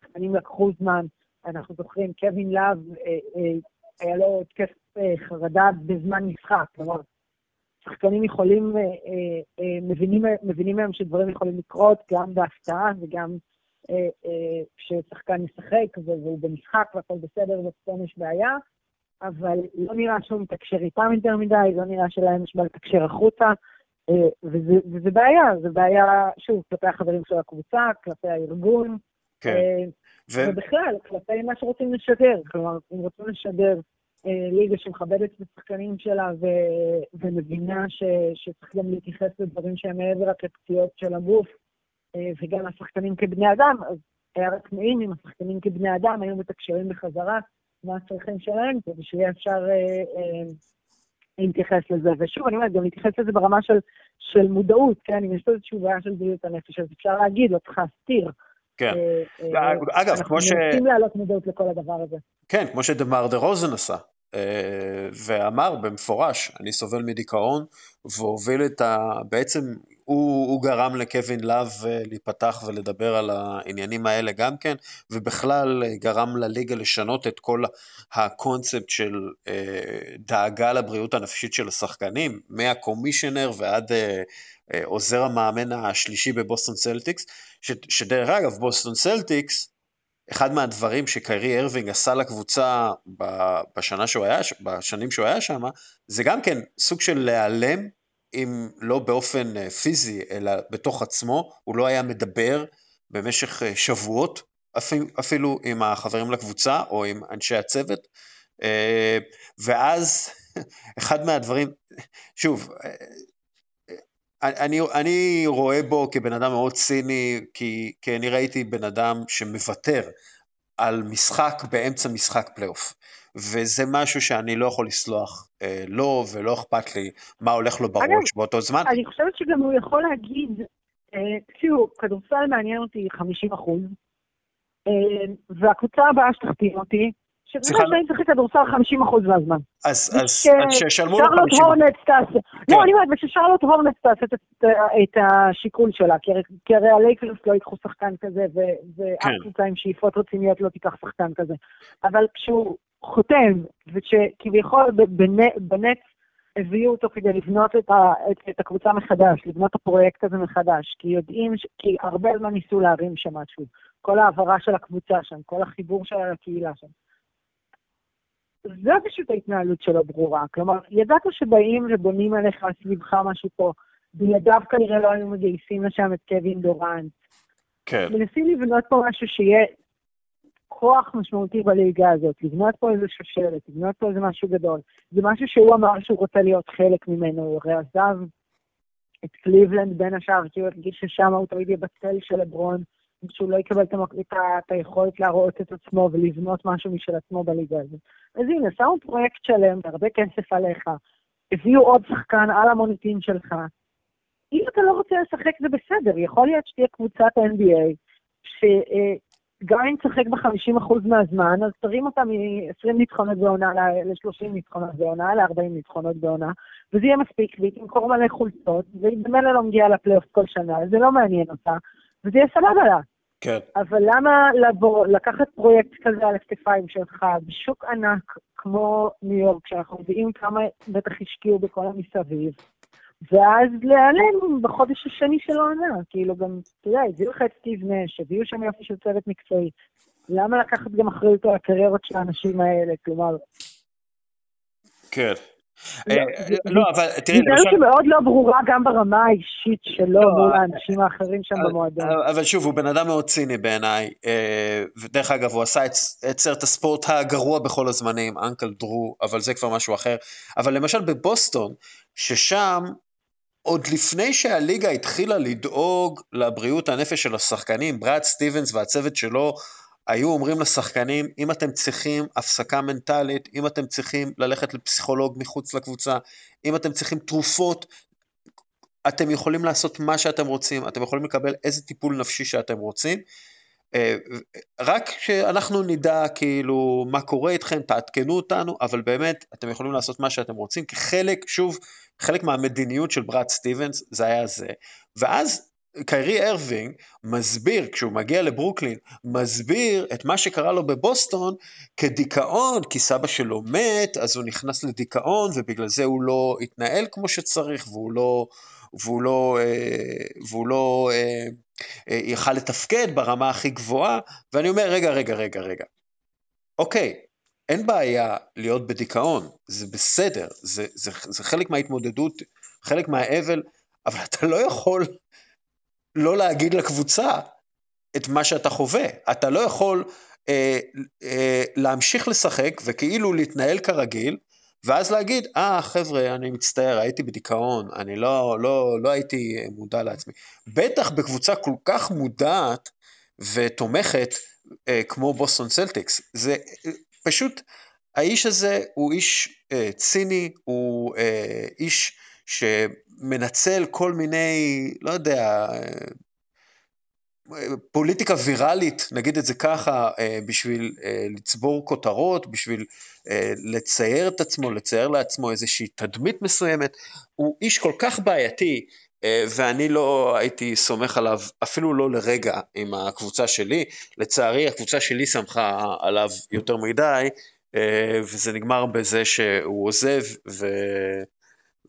שחקנים לקחו זמן, אנחנו זוכרים, קווין לאב, אה, היה לו התקף חרדה בזמן משחק, כלומר, שחקנים יכולים, מבינים, היום שדברים יכולים לקרות גם בהפתעה וגם כששחקן משחק והוא במשחק והכל בסדר ופתאום יש בעיה, אבל לא נראה שהוא מתקשר איתם יותר מדי, לא נראה שלהם יש מה לתקשר החוצה, אה, וזה, וזה בעיה, זה בעיה, שוב, כלפי החברים של הקבוצה, כלפי הארגון, כן. ו... ובכלל, כלפי מה שרוצים לשדר. כלומר, אם רוצים לשדר ליגה שמכבדת את השחקנים שלה ו... ומבינה ש... שצריך גם להתייחס לדברים שהם מעבר רק לפציעות של הגוף, אה, וגם השחקנים כבני אדם, אז היה רק נעים אם השחקנים כבני אדם היו מתקשרים בחזרה מה הצרכים שלהם, כדי שיהיה אפשר אה, אה, להתייחס לזה. ושוב, אני אומרת, גם להתייחס לזה ברמה של, של מודעות, כן? אם יש פה איזושהי בעיה של בריאות הנפש, אז אפשר להגיד, לא צריך להסתיר. כן. אגב, כמו ש... אנחנו מנסים להעלות מודעות לכל הדבר הזה. כן, כמו שדמר דה רוזן עשה. ואמר במפורש, אני סובל מדיכאון, והוביל את ה... בעצם הוא, הוא גרם לקווין לאב אה, להיפתח ולדבר על העניינים האלה גם כן, ובכלל אה, גרם לליגה לשנות את כל הקונספט של אה, דאגה לבריאות הנפשית של השחקנים, מה commissioner ועד אה, אה, עוזר המאמן השלישי בבוסטון סלטיקס, ש, שדרך אגב, בוסטון סלטיקס, אחד מהדברים שקיירי ארווינג עשה לקבוצה בשנה שהוא היה, בשנים שהוא היה שם, זה גם כן סוג של להיעלם אם לא באופן אה, פיזי, אלא בתוך עצמו, הוא לא היה מדבר במשך אה, שבועות, אפילו, עם החברים לקבוצה או עם אנשי הצוות. אה, ואז אחד מהדברים, שוב, אני, אני רואה בו כבן אדם מאוד ציני, כי, כי אני ראיתי בן אדם שמוותר על משחק באמצע משחק פלייאוף. וזה משהו שאני לא יכול לסלוח אה, לו, ולא אכפת לי מה הולך לו בראש אגב, באותו זמן. אני חושבת שגם הוא יכול להגיד, אה, תראו, כדורסל מעניין אותי 50 אחוז, אה, והקבוצה הבאה שתחתים אותי, שאני משחק כדורסל 50% מהזמן. אז שישלמו לו 50%. שרלוט הורנט תעשה, לא, אני אומרת, וששרלוט הורנט תעשה את השיקול שלה, כי הרי הלייקרס לא ייקחו שחקן כזה, ואף כן. קבוצה עם שאיפות רציניות לא תיקח שחקן כזה. אבל כשהוא חותם, וכביכול בנט הביאו אותו כדי לבנות את, ה, את, את הקבוצה מחדש, לבנות את הפרויקט הזה מחדש, כי יודעים, כי הרבה זמן ניסו להרים שם משהו. כל ההעברה של הקבוצה שם, כל החיבור שלה לקהילה שם. זו פשוט ההתנהלות שלו ברורה. כלומר, ידעת שבאים ובונים עליך סביבך משהו פה, בלעדיו כנראה לא היו מגייסים לשם את קווין דורנט. כן. מנסים לבנות פה משהו שיהיה כוח משמעותי בליגה הזאת, לבנות פה איזה שושלת, לבנות פה איזה משהו גדול. זה משהו שהוא אמר שהוא רוצה להיות חלק ממנו, הוא הרי עזב את קליבלנד בין השאר, כי הוא הרגיש ששם הוא תמיד יהיה בצל של לברון, שהוא לא יקבל את, היכולת להראות את עצמו ולבנות משהו משל עצמו בליגה הזאת. אז הנה, שמו פרויקט שלם, הרבה כסף עליך, הביאו עוד שחקן על המוניטין שלך. אם אתה לא רוצה לשחק זה בסדר, יכול להיות שתהיה קבוצת NBA, שגם אם תשחק ב-50% מהזמן, אז תרים אותה מ-20 ניצחונות בעונה ל-30 ניצחונות בעונה, ל-40 ניצחונות בעונה, וזה יהיה מספיק, והיא תמכור מלא חולצות, והיא במילא לא מגיעה לפלייאוף כל שנה, זה לא מעניין אותה, וזה יהיה סבבה לה. כן. אבל למה לבוא, לקחת פרויקט כזה על הכתפיים שלך בשוק ענק כמו ניו יורק, שאנחנו יודעים כמה בטח השקיעו בכל המסביב, ואז להיעלם בחודש השני של העונה. כאילו גם, אתה יודע, הביאו לך את סטיב נש, הביאו שם יופי של צוות מקצועי. למה לקחת גם אחריות על הקריירות של האנשים האלה? כלומר... כן. אה, לא, אבל תראי, למשל... זה שמאוד לא ברורה גם ברמה האישית שלו לא, מול האנשים האחרים שם במועדון. אבל שוב, הוא בן אדם מאוד ציני בעיניי, אה, ודרך אגב, הוא עשה את סרט הספורט הגרוע בכל הזמנים, אנקל דרו, אבל זה כבר משהו אחר. אבל למשל בבוסטון, ששם עוד לפני שהליגה התחילה לדאוג לבריאות הנפש של השחקנים, בראד סטיבנס והצוות שלו היו אומרים לשחקנים, אם אתם צריכים הפסקה מנטלית, אם אתם צריכים ללכת לפסיכולוג מחוץ לקבוצה, אם אתם צריכים תרופות, אתם יכולים לעשות מה שאתם רוצים, אתם יכולים לקבל איזה טיפול נפשי שאתם רוצים. אה, רק שאנחנו נדע כאילו מה קורה איתכם, תעדכנו אותנו, אבל באמת אתם יכולים לעשות מה שאתם רוצים, כי חלק, שוב, חלק מהמדיניות של בראד סטיבנס זה היה זה, ואז קיירי ארווינג מסביר, כשהוא מגיע לברוקלין, מסביר את מה שקרה לו בבוסטון כדיכאון, כי סבא שלו מת, אז הוא נכנס לדיכאון, ובגלל זה הוא לא התנהל כמו שצריך, והוא לא, והוא לא, אה, והוא לא אה, אה, יכל לתפקד ברמה הכי גבוהה, ואני אומר, רגע, רגע, רגע, רגע. אוקיי, אין בעיה להיות בדיכאון, זה בסדר, זה, זה, זה חלק מההתמודדות, חלק מהאבל, אבל אתה לא יכול לא להגיד לקבוצה את מה שאתה חווה. אתה לא יכול אה, אה, להמשיך לשחק וכאילו להתנהל כרגיל, ואז להגיד, אה, חבר'ה, אני מצטער, הייתי בדיכאון, אני לא, לא, לא הייתי מודע לעצמי. בטח בקבוצה כל כך מודעת ותומכת אה, כמו בוסטון סלטיקס. זה אה, פשוט, האיש הזה הוא איש אה, ציני, הוא אה, איש שמנצל כל מיני, לא יודע, פוליטיקה ויראלית, נגיד את זה ככה, אה, בשביל אה, לצבור כותרות, בשביל אה, לצייר את עצמו, לצייר לעצמו איזושהי תדמית מסוימת. הוא איש כל כך בעייתי, ואני לא הייתי סומך עליו אפילו לא לרגע עם הקבוצה שלי. לצערי, הקבוצה שלי סמכה עליו יותר מדי, וזה נגמר בזה שהוא עוזב, ו...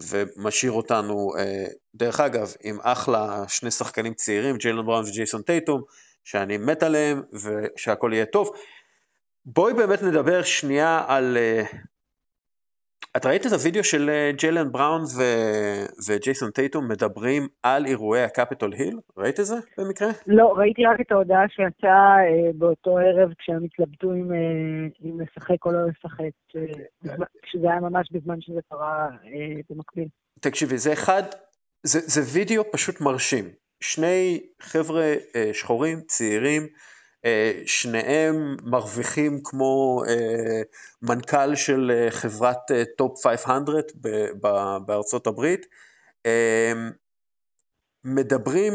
ומשאיר אותנו, אה, דרך אגב, עם אחלה שני שחקנים צעירים, ג'יילון בראון וג'ייסון טייטום, שאני מת עליהם ושהכול יהיה טוב. בואי באמת נדבר שנייה על... את ראית את הוידאו של אה, ג'יילן בראון ו... וג'ייסון טייטום מדברים על אירועי הקפיטול היל? ראית את זה במקרה? לא, ראיתי רק את ההודעה שיצאה אה, באותו ערב כשהם התלבטו אם, אה, אם לשחק או לא לשחק, כשזה היה ממש בזמן שזה קרה אה, במקביל. תקשיבי, זה אחד, זה, זה וידאו פשוט מרשים. שני חבר'ה אה, שחורים, צעירים, אה, שניהם מרוויחים כמו אה, מנכ"ל של חברת top 500 בארצות הברית, מדברים,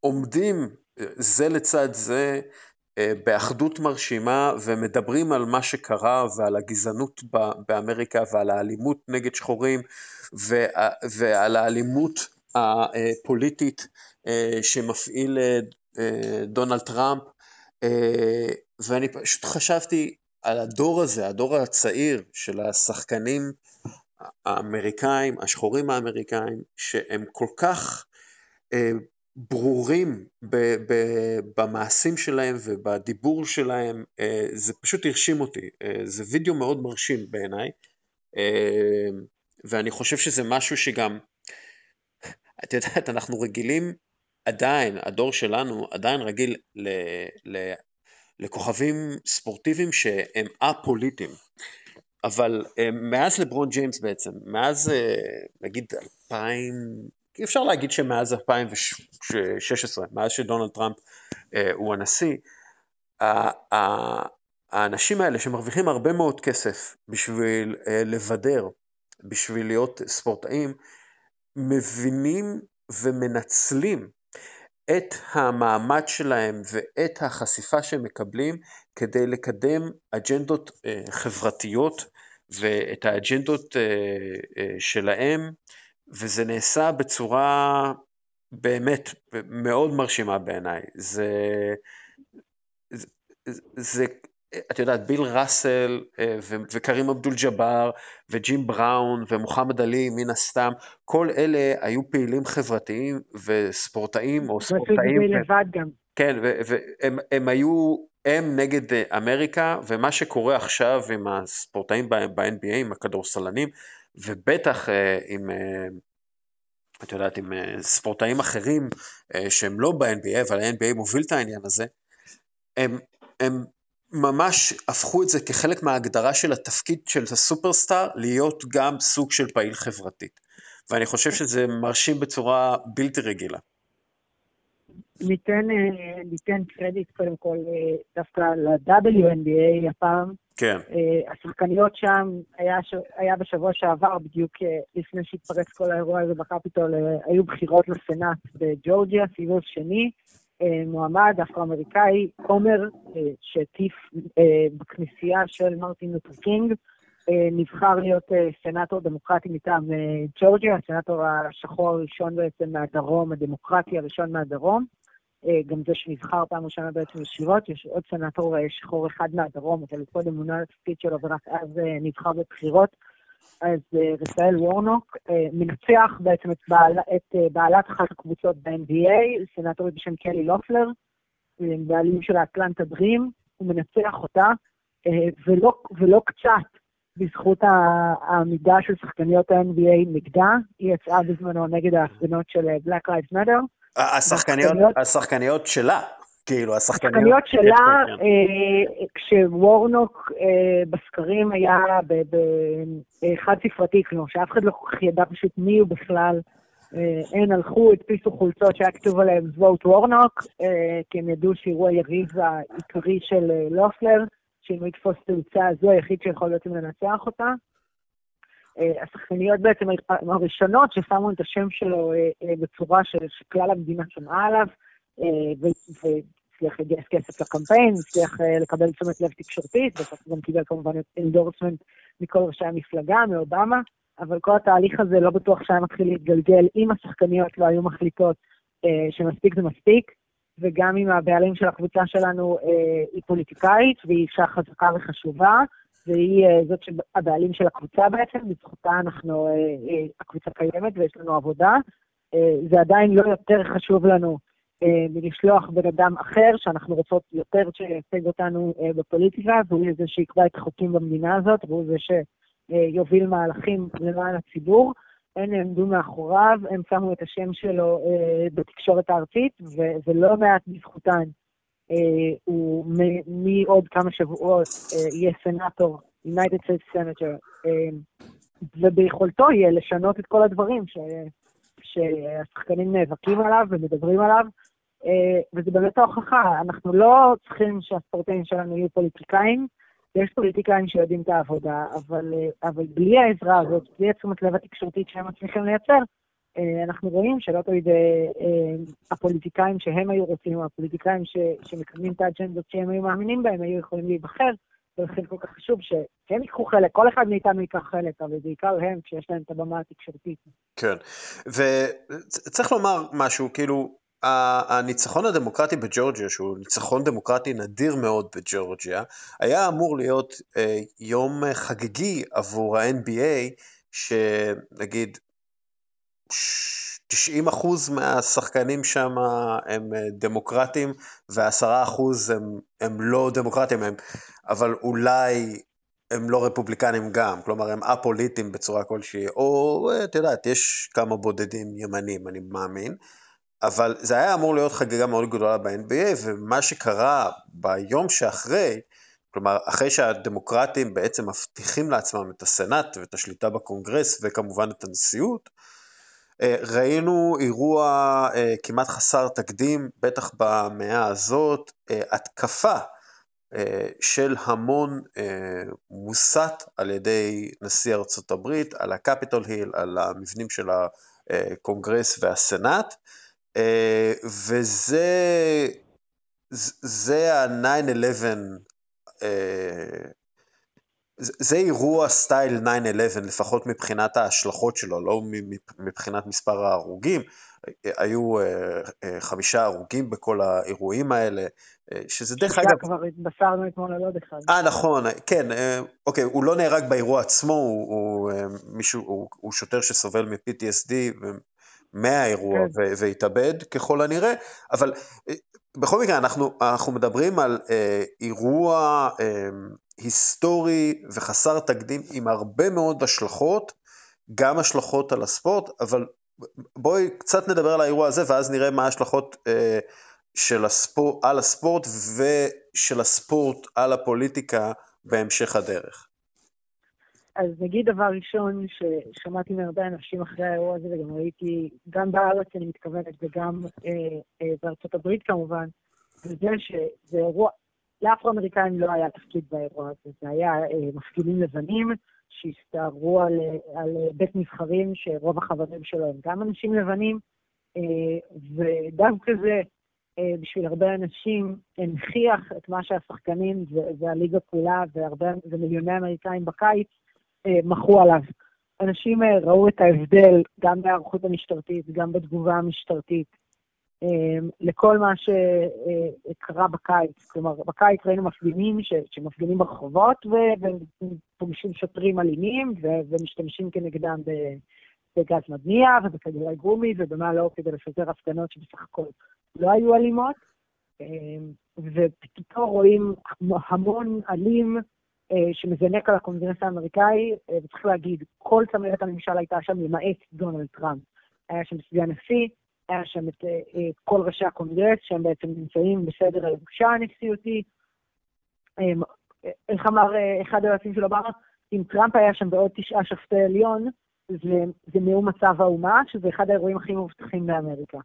עומדים זה לצד זה, באחדות מרשימה ומדברים על מה שקרה ועל הגזענות באמריקה ועל האלימות נגד שחורים ועל האלימות הפוליטית שמפעיל דונלד טראמפ, ואני פשוט חשבתי על הדור הזה, הדור הצעיר של השחקנים האמריקאים, השחורים האמריקאים, שהם כל כך אה, ברורים ב, ב, במעשים שלהם ובדיבור שלהם, אה, זה פשוט הרשים אותי. אה, זה וידאו מאוד מרשים בעיניי, אה, ואני חושב שזה משהו שגם, את יודעת, אנחנו רגילים עדיין, הדור שלנו עדיין רגיל ל, ל, לכוכבים ספורטיביים שהם א-פוליטיים. אבל אה, מאז לברון ג'יימס בעצם, מאז אה, נגיד 2000, אפשר להגיד שמאז 2016, מאז שדונלד טראמפ אה, הוא הנשיא, האנשים האלה שמרוויחים הרבה מאוד כסף בשביל לבדר, בשביל להיות ספורטאים, מבינים ומנצלים את המעמד שלהם ואת החשיפה שהם מקבלים כדי לקדם אג'נדות חברתיות ואת האג'נדות אה, אה, שלהם, וזה נעשה בצורה באמת מאוד מרשימה בעיניי. זה, זה, את יודעת, ביל ראסל אה, וקרים אבדול ג'אבר וג'ים בראון ומוחמד עלי מן הסתם, כל אלה היו פעילים חברתיים וספורטאים או ספורטאים. לבד גם. כן, והם היו הם נגד אה, אמריקה, ומה שקורה עכשיו עם הספורטאים ב-NBA, עם הכדורסלנים, ובטח אה, עם, את יודעת, עם ספורטאים אחרים שהם לא ב-NBA, אבל ה-NBA מוביל את העניין הזה, הם, הם ממש הפכו את זה כחלק מההגדרה של התפקיד של הסופרסטאר, להיות גם סוג של פעיל חברתית. ואני חושב שזה מרשים בצורה בלתי רגילה. ניתן, אה, ניתן קרדיט קודם כל אה, דווקא ל-WNBA הפעם. כן. אה, השחקניות שם, היה, היה בשבוע שעבר, בדיוק לפני שהתפרץ כל האירוע הזה בקפיטול, היו בחירות לסנאט בג'ורג'יה, סיבוב שני. מועמד אפרו-אמריקאי, עומר, שהטיף בכנסייה של מרטין לותר קינג, נבחר להיות סנאטור דמוקרטי מטעם ג'ורג'יה, הסנאטור השחור הראשון בעצם מהדרום, הדמוקרטי הראשון מהדרום. אה, גם זה שנבחר פעם ראשונה בעצם ישירות, יש עוד סנאטור אה, שחור אחד מהדרום, אבל קודם מונה לתפקיד שלו ורק אז אה, נבחר בבחירות. אז רפאל וורנוק מנצח בעצם את, בעל, את בעלת אחת הקבוצות ב-NBA, סנטורית בשם קלי לופלר, בעלים של האטלנטה דרים, הוא מנצח אותה, ולא, ולא קצת בזכות העמידה של שחקניות ה-NBA נגדה, היא יצאה בזמנו נגד ההפגנות של Black Lives Matter, השחקניות, השחקניות שלה, כאילו, השחקניות... השחקניות שלה. אה, כשוורנוק אה, בסקרים היה בחד ספרתי, כלומר, שאף אחד לא כל כך ידע פשוט מי הוא בכלל. אה, הן הלכו, הדפיסו חולצות שהיה כתוב עליהן vote וורנוק, כי הם ידעו שהוא היריב העיקרי של לופלר, שאם הוא יתפוס תאוצה, זו היחיד שיכול להיות לנצח אותה. השחקניות בעצם הראשונות ששמו את השם שלו בצורה שכל המדינה שמעה עליו, והצליח לגייס כסף לקמפיין, הצליח לקבל תשומת לב תקשורתית, ובסוף גם קיבל כמובן endorsement מכל ראשי המפלגה, מאובמה, אבל כל התהליך הזה לא בטוח שהיה מתחיל להתגלגל אם השחקניות לא היו מחליטות שמספיק זה מספיק, וגם אם הבעלים של הקבוצה שלנו היא פוליטיקאית והיא אישה חזקה וחשובה, והיא אה, זאת שהבעלים של הקבוצה בעצם, בזכותה אנחנו, אה, אה, הקבוצה קיימת ויש לנו עבודה. זה עדיין לא יותר חשוב לנו מלשלוח בן אדם אחר, שאנחנו רוצות יותר שייצג אותנו בפוליטיקה, והוא זה שיקבע את החוקים במדינה הזאת, והוא זה שיוביל מהלכים למען הציבור. הם נעמדו מאחוריו, הם שמו את השם שלו בתקשורת הארצית, ולא מעט בזכותן. אה, הוא מעוד כמה שבועות אה, יהיה סנאטור, United States Senator, אה, וביכולתו יהיה לשנות את כל הדברים ש, שהשחקנים נאבקים עליו ומדברים עליו, וזה באמת ההוכחה, אנחנו לא צריכים שהספורטאים שלנו יהיו פוליטיקאים, יש פוליטיקאים שיודעים את העבודה, אבל, אבל בלי העזרה הזאת, בלי התשומת לב התקשורתית שהם מצליחים לייצר, אה, אנחנו רואים שלא תמיד אה, אה, הפוליטיקאים שהם היו רוצים, או הפוליטיקאים ש, שמקדמים את האג'נדות שהם היו מאמינים בהם, היו יכולים להיבחר, ולכן כל כך חשוב שהם ייקחו חלק, כל אחד מאיתנו ייקח חלק, אבל בעיקר הם, כשיש להם את הבמה התקשורתית. כן, וצריך לומר משהו, כאילו, הניצחון הדמוקרטי בג'ורג'יה, שהוא ניצחון דמוקרטי נדיר מאוד בג'ורג'יה, היה אמור להיות אה, יום חגיגי עבור ה-NBA, שנגיד 90% מהשחקנים שם הם אה, דמוקרטים, ו-10% הם, הם לא דמוקרטים, הם, אבל אולי הם לא רפובליקנים גם, כלומר הם א-פוליטיים בצורה כלשהי, או את יודעת, יש כמה בודדים ימנים, אני מאמין, אבל זה היה אמור להיות חגיגה מאוד גדולה ב-NBA, ומה שקרה ביום שאחרי, כלומר, אחרי שהדמוקרטים בעצם מבטיחים לעצמם את הסנאט ואת השליטה בקונגרס וכמובן את הנשיאות, אה, ראינו אירוע אה, כמעט חסר תקדים, בטח במאה הזאת, אה, התקפה של המון מוסת על ידי נשיא ארצות הברית, על הקפיטול היל, על המבנים של הקונגרס והסנאט, וזה זה ה-9-11 זה אירוע סטייל 9-11, לפחות מבחינת ההשלכות שלו, לא מבחינת מספר ההרוגים. היו אה, אה, חמישה הרוגים בכל האירועים האלה, אה, שזה דרך אגב... כבר התבשרנו אתמול על עוד אחד. אה, נכון, כן, אוקיי, הוא לא נהרג באירוע עצמו, הוא, הוא, מישהו, הוא, הוא שוטר שסובל מ-PTSD מהאירוע כן. והתאבד ככל הנראה, אבל בכל מקרה, אנחנו, אנחנו מדברים על אה, אירוע אה, היסטורי וחסר תקדים עם הרבה מאוד השלכות, גם השלכות על הספורט, אבל בואי קצת נדבר על האירוע הזה ואז נראה מה ההשלכות אה, של הספורט, על הספורט ושל הספורט על הפוליטיקה בהמשך הדרך. אז נגיד דבר ראשון ששמעתי מהרבה אנשים אחרי האירוע הזה, וגם ראיתי, גם בארץ אני מתכוונת, וגם אה, אה, בארצות הברית כמובן, זה שזה אירוע, לאפרו-אמריקאים לא היה תפקיד באירוע הזה, זה היה אה, מפגינים לבנים שהסתערו על, על בית נבחרים שרוב החברים שלו הם גם אנשים לבנים, אה, ודווקא זה, אה, בשביל הרבה אנשים, הנכיח את מה שהשחקנים והליגה כולה והרבה, ומיליוני אמריקאים בקיץ מחו עליו. אנשים אה, ראו את ההבדל גם בהיערכות המשטרתית, גם בתגובה המשטרתית, אה, לכל מה שקרה בקיץ. כלומר, בקיץ ראינו מפגינים שמפגינים ברחובות ופוגשים שוטרים אלימים ומשתמשים כנגדם בגז מדמיע ובכדורי גומי ובמה לא כדי לפזר הפגנות שבסך הכל לא היו אלימות. ופתאום רואים המון אלים אה, שמזנק על הקונגרס האמריקאי, אה, וצריך להגיד, כל צמרת הממשל הייתה שם למעט דונלד טראמפ. היה שם סגן נשיא, היה שם את אה, כל ראשי הקונגרס, שהם בעצם נמצאים בסדר הירושה הנשיאותי. איך אמר אחד היועצים של אובמה? אם טראמפ היה שם בעוד תשעה שופטי עליון, זה, זה נאום מצב האומה, שזה אחד האירועים הכי מבוטחים באמריקה.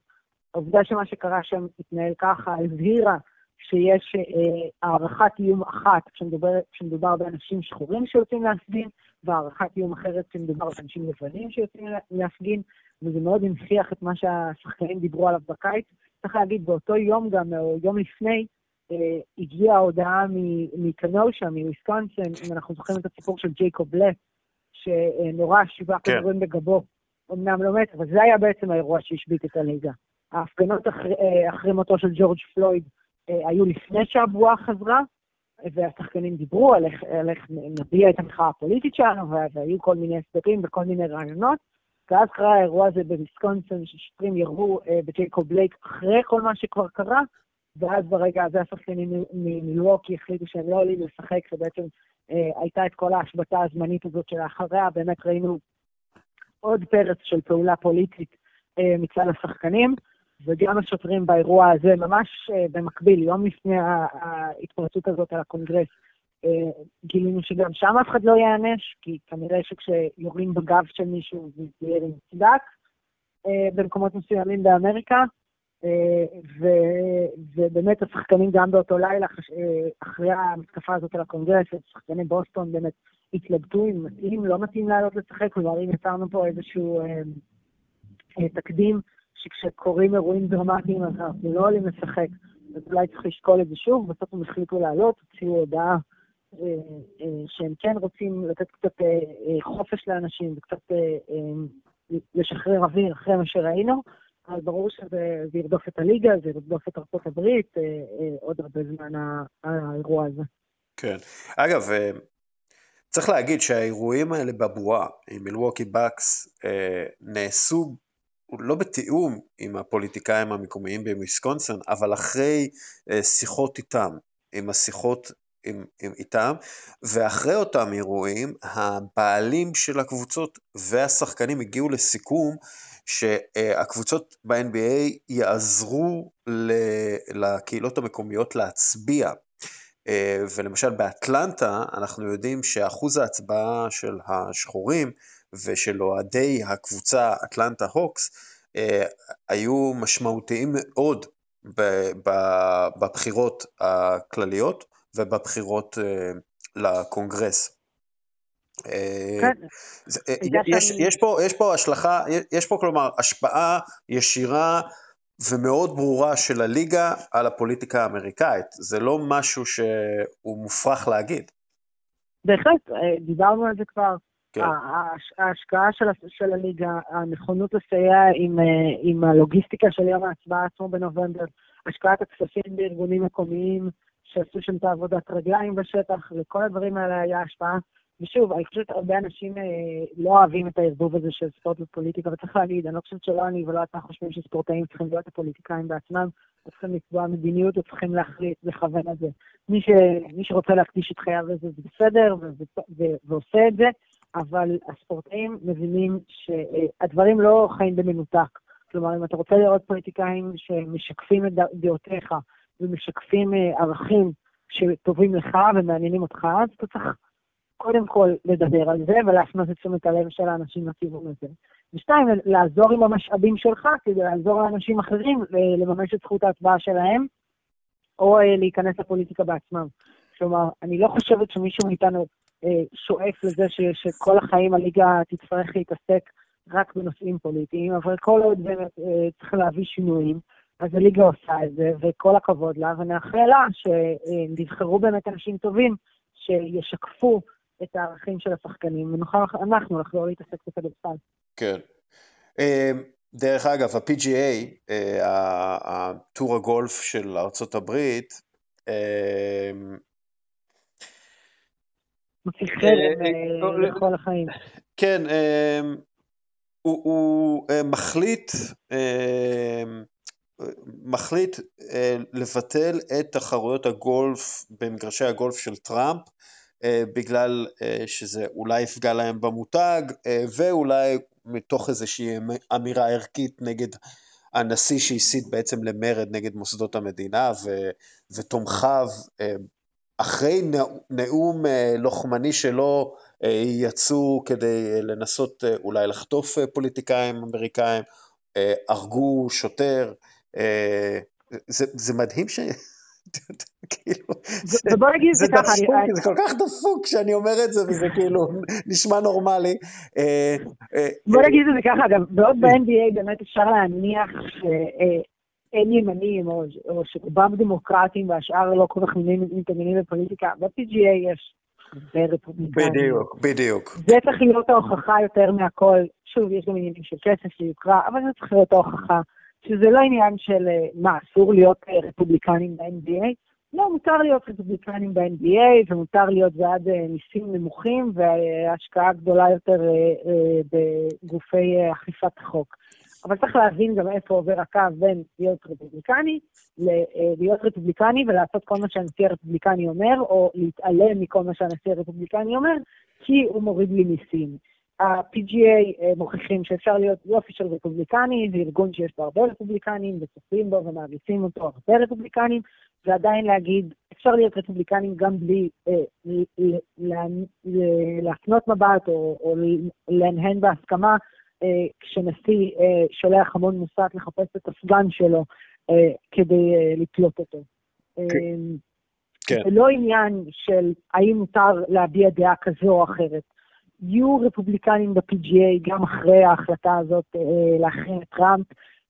העובדה שמה שקרה שם התנהל ככה, הבהירה שיש אה, הערכת איום אחת כשמדובר, כשמדובר באנשים שחורים שיוצאים להפגין, והערכת איום אחרת כשמדובר באנשים לבנים שיוצאים להפגין, וזה מאוד הנכיח את מה שהשחקנים דיברו עליו בקיץ. צריך להגיד, באותו יום גם, או יום לפני, אה, הגיעה ההודעה מקנושה, מוויסקונסין, אם אנחנו זוכרים את הסיפור של ג'ייקוב לט, שנורה שבעה כן. כדורים בגבו, אמנם לא מת, אבל זה היה בעצם האירוע שהשבית את הליגה. ההפגנות אחרי, אה, אחרי מותו של ג'ורג' פלויד היו לפני שהבועה חזרה, והשחקנים דיברו על איך, על איך נביע את המחאה הפוליטית שלנו, והיו כל מיני הסברים וכל מיני רעיונות. ואז קרה האירוע הזה בוויסקונסין, ששוטרים ירו אה, בג'ייקוב בלייק אחרי כל מה שכבר קרה, ואז ברגע הזה השחקנים מלווקי החליטו שהם לא עולים לשחק, ובעצם אה, הייתה את כל ההשבתה הזמנית הזאת שלאחריה, באמת ראינו עוד פרץ של פעולה פוליטית אה, מצד השחקנים. וגם השוטרים באירוע הזה, ממש אה, במקביל, יום לפני ההתפרצות הזאת על הקונגרס, אה, גילינו שגם שם אף אחד לא ייענש, כי כנראה שכשיורים בגב של מישהו זה יהיה מוצדק אה, במקומות מסוימים באמריקה. ו, ובאמת השחקנים גם באותו לילה, אחרי המתקפה הזאת על הקונגרס, שחקני בוסטון באמת התלבטו אם מתאים, לא מתאים לעלות לשחק, כלומר אם יצרנו פה איזשהו תקדים שכשקורים אירועים דרמטיים אז אנחנו לא עולים לשחק, אז אולי צריך לשקול את זה שוב, בסוף הם החליטו לעלות, הוציאו הודעה שהם כן רוצים לתת קצת חופש לאנשים וקצת לשחרר אוויר אחרי מה שראינו, אז ברור שזה ירדוף את הליגה, זה ירדוף את ארצות הברית עוד הרבה זמן האירוע הזה. כן. אגב, צריך להגיד שהאירועים האלה בבועה, עם מילווקי בקס, נעשו לא בתיאום עם הפוליטיקאים המקומיים בוויסקונסין, אבל אחרי שיחות איתם, עם השיחות עם, עם, איתם, ואחרי אותם אירועים, הבעלים של הקבוצות והשחקנים הגיעו לסיכום שהקבוצות ב-NBA יעזרו לקהילות המקומיות להצביע. ולמשל באטלנטה אנחנו יודעים שאחוז ההצבעה של השחורים ושל אוהדי הקבוצה אטלנטה הוקס היו משמעותיים מאוד בבחירות הכלליות, ובבחירות אה, לקונגרס. אה, כן. אה, יש פה השלכה, יש פה כלומר השפעה ישירה ומאוד ברורה של הליגה על הפוליטיקה האמריקאית. זה לא משהו שהוא מופרך להגיד. בהחלט, דיברנו על זה כבר. כן. ההשקעה של, של הליגה, הנכונות לסייע עם, עם הלוגיסטיקה של יום ההצבעה עצמו בנובמבר, השקעת הכספים בארגונים מקומיים, שעשו שם את העבודת רגליים בשטח, לכל הדברים האלה היה השפעה. ושוב, אני חושבת שהרבה אנשים אה, לא אוהבים את הערבוב הזה של ספורט ופוליטיקה, וצריך להגיד, אני לא חושבת שלא אני ולא אתה חושבים שספורטאים צריכים להיות הפוליטיקאים בעצמם, או צריכים לקבוע מדיניות, או צריכים להחליט, לכוון את זה. מי, ש, מי שרוצה להקדיש את חייו לזה זה בסדר, ו, ו, ועושה את זה, אבל הספורטאים מבינים שהדברים לא חיים במנותק. כלומר, אם אתה רוצה לראות פוליטיקאים שמשקפים את דעותיך, ומשקפים אה, ערכים שטובים לך ומעניינים אותך, אז אתה צריך קודם כל לדבר על זה ולהפנות את תשומת הלב של האנשים לכיוון הזה. ושתיים, לעזור עם המשאבים שלך כדי לעזור לאנשים אחרים לממש את זכות ההצבעה שלהם, או אה, להיכנס לפוליטיקה בעצמם. כלומר, אני לא חושבת שמישהו מאיתנו אה, שואף לזה ש, שכל החיים הליגה תצטרך להתעסק רק בנושאים פוליטיים, אבל כל עוד באמת צריך להביא שינויים, אז הליגה עושה את זה, וכל הכבוד לה, ונאחל לה שנבחרו באמת אנשים טובים שישקפו את הערכים של השחקנים, ונוכל אנחנו לחזור להתעסק בכדורסל. כן. אמ, דרך אגב, ה-PGA, אה, הטור הגולף של ארצות הברית, אמ, מוציא חרם אה, אה, לכל החיים. כן, אמ, הוא מחליט מחליט אה, לבטל את תחרויות הגולף במגרשי הגולף של טראמפ, אה, בגלל אה, שזה אולי יפגע להם במותג, ואולי מתוך איזושהי אמירה ערכית נגד הנשיא שהסית בעצם למרד נגד מוסדות המדינה ו, ותומכיו, אחרי נאום לוחמני שלו, יצאו כדי לנסות אולי לחטוף פוליטיקאים אמריקאים, הרגו שוטר, אה, זה, זה מדהים ש... כאילו, זה, בוא נגיד זה ככה, דפוק, זה כל כך דפוק שאני אומר את זה, וזה כאילו נשמע נורמלי. אה, אה, בוא נגיד את זה ככה, אגב, בעוד ב-NBA באמת אפשר להניח שאין ימנים, או שרובם דמוקרטים והשאר לא כל כך מתעניינים בפוליטיקה, ב-PGA יש הרבה רפובליקנים. בדיוק, בדיוק. זה צריך להיות ההוכחה יותר מהכל. שוב, יש גם עניינים של כסף, של יוקרה, אבל זה צריך להיות ההוכחה. שזה לא עניין של אה, מה, אסור להיות אה, רפובליקנים ב-NBA, לא, מותר להיות רפובליקנים ב-NBA, ומותר להיות בעד אה, מיסים נמוכים והשקעה גדולה יותר בגופי אכיפת החוק. אבל צריך להבין גם איפה עובר הקו בין להיות רפובליקני להיות רפובליקני ולעשות כל מה שהנשיא הרפובליקני אומר, או להתעלם מכל מה שהנשיא הרפובליקני אומר, כי הוא מוריד לי מיסים. ה-PGA אה, מוכיחים שאפשר להיות יופי של רפובליקני, זה ארגון שיש בו הרבה רפובליקנים, וצופים בו ומעריצים אותו הרבה רפובליקנים, ועדיין להגיד, אפשר להיות רפובליקנים גם בלי אה, להפנות מבט או, או להנהן בהסכמה, אה, כשנשיא אה, שולח המון מוסת לחפש את הסגן שלו אה, כדי אה, לתלות אותו. כן. כן. זה לא עניין של האם מותר להביע דעה כזו או אחרת. יהיו רפובליקנים ב-PGA גם אחרי ההחלטה הזאת אה, להכין את טראמפ,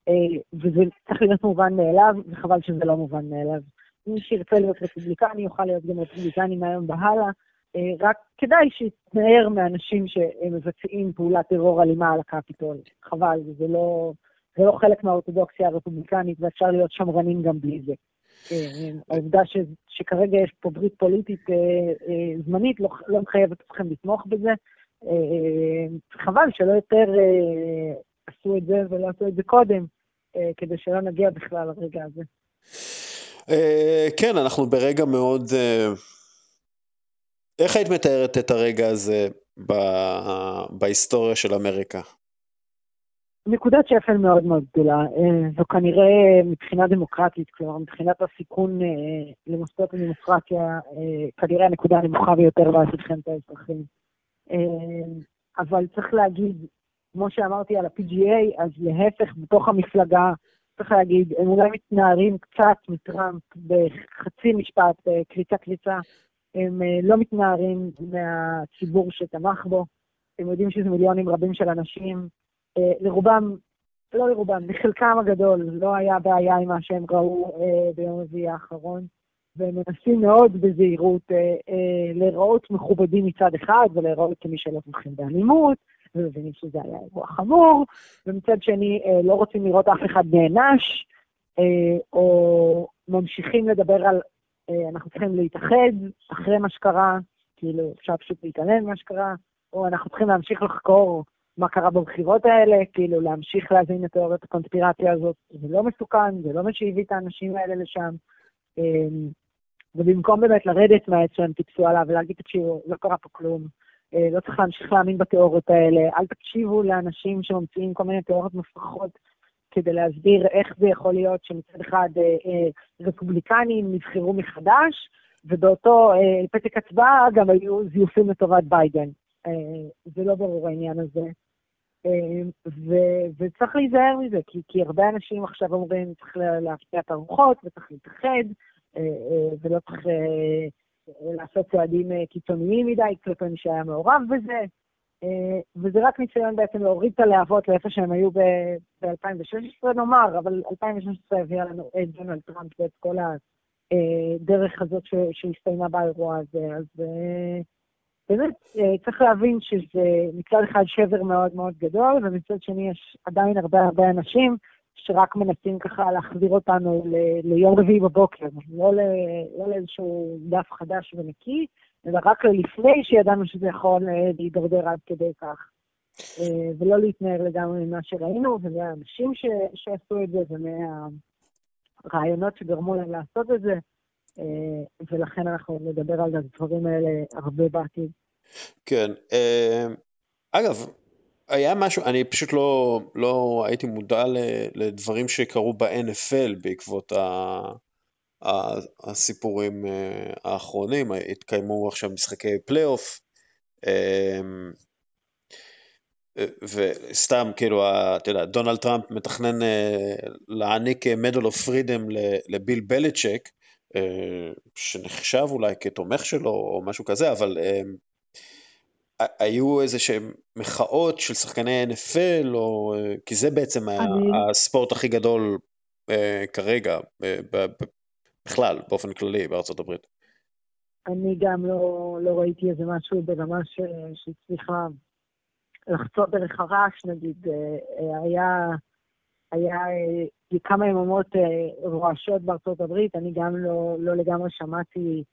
אה, וזה צריך להיות מובן מאליו, וחבל שזה לא מובן מאליו. מי שירצה להיות רפובליקני יוכל להיות גם רפובליקני מהיום והלאה, אה, רק כדאי שיתנער מאנשים שמבצעים פעולת טרור אלימה על הקפיטול. חבל, זה לא, זה לא חלק מהאורתודוקסיה הרפובליקנית, ואפשר להיות שמרנים גם בלי זה. אה, העובדה ש, שכרגע יש פה ברית פוליטית אה, אה, זמנית לא, לא מחייבת אתכם לתמוך בזה. אה, חבל שלא יותר אה, עשו את זה ולא עשו את זה קודם, אה, כדי שלא נגיע בכלל לרגע הזה. כן, אנחנו ברגע מאוד... איך היית מתארת את הרגע הזה בהיסטוריה של אמריקה? נקודת שפל מאוד מאוד גדולה. זו כנראה מבחינה דמוקרטית, כלומר מבחינת הסיכון למוסדות הדמוקרטיה, כנראה הנקודה הנמוכה ביותר מאז מלחמת האזרחים. אבל צריך להגיד, כמו שאמרתי על ה-PGA, אז להפך, בתוך המפלגה צריך להגיד, הם אולי מתנערים קצת מטראמפ בחצי משפט, קריצה קריצה, הם אה, לא מתנערים מהציבור שתמך בו, הם יודעים שזה מיליונים רבים של אנשים, אה, לרובם, לא לרובם, לחלקם הגדול לא היה בעיה עם מה שהם ראו אה, ביום רביעי האחרון, והם מנסים מאוד בזהירות להיראות מכובדים מצד אחד ולהיראות כמי שלא תומכים באלימות, ומבינים שזה היה אירוע חמור, ומצד שני אה, לא רוצים לראות אף אחד נענש, אה, או ממשיכים לדבר על אה, אנחנו צריכים להתאחד אחרי מה שקרה, כאילו אפשר פשוט להתעלם ממה שקרה, או אנחנו צריכים להמשיך לחקור מה קרה בבחירות האלה, כאילו להמשיך להזין את תיאוריית הקונספירציה הזאת, זה לא מסוכן, זה לא מה שהביא את האנשים האלה לשם. ובמקום באמת לרדת מהעץ שהם טיפסו עליו ולהגיד, תקשיבו, לא קרה פה כלום, אה, לא צריך להמשיך להאמין בתיאוריות האלה, אל תקשיבו לאנשים שממציאים כל מיני תיאוריות מפרכות כדי להסביר איך זה יכול להיות שמצד אחד אה, אה, רפובליקנים נבחרו מחדש, ובאותו אה, פתק הצבעה גם היו זיופים לטובת ביידן. אה, זה לא ברור העניין הזה. אה, ו- וצריך להיזהר מזה, כי, כי הרבה אנשים עכשיו אומרים, צריך להפתיע את הרוחות וצריך להתאחד, ולא צריך... אה, לעשות צעדים אה, קיצוניים מדי כלפי מי שהיה מעורב בזה, אה, וזה רק ניסיון בעצם להוריד את הלהבות לאיפה שהם היו ב-2016 נאמר, אבל 2016 הביאה לנו את דונלד טראמפ ואת כל הדרך הזאת שהסתיימה באירוע הזה, אז אה, באמת צריך להבין שזה מצד אחד שבר מאוד מאוד גדול, ומצד שני יש עדיין הרבה הרבה אנשים שרק מנסים ככה להחזיר אותנו ל- ליום רביעי בבוקר, לא, ל- לא לאיזשהו דף חדש ונקי, אלא רק לפני שידענו שזה יכול אה, להידרדר עד כדי כך. אה, ולא להתנער לגמרי ממה שראינו, ומהאנשים ש- שעשו את זה, ומהרעיונות שגרמו להם לעשות את זה, אה, ולכן אנחנו נדבר על הדברים האלה הרבה בעתיד. כן. אגב, היה משהו, אני פשוט לא, לא הייתי מודע לדברים שקרו ב-NFL בעקבות ה, הסיפורים אה, האחרונים, התקיימו עכשיו משחקי פלייאוף, אמ, וסתם כאילו, אתה יודע, דונלד טראמפ מתכנן אה, להעניק Medal of Freedom לביל בליצ'ק, אה, שנחשב אולי כתומך שלו או משהו כזה, אבל אמ, היו איזה שהם מחאות של שחקני NFL, או, כי זה בעצם אני... הספורט הכי גדול אה, כרגע, אה, בכלל, באופן כללי, בארצות הברית. אני גם לא, לא ראיתי איזה משהו ברמה שהצליחה לחצות דרך הרעש, נגיד, אה, אה היה, היה אה, כמה יממות אה, רועשות בארצות הברית, אני גם לא, לא לגמרי שמעתי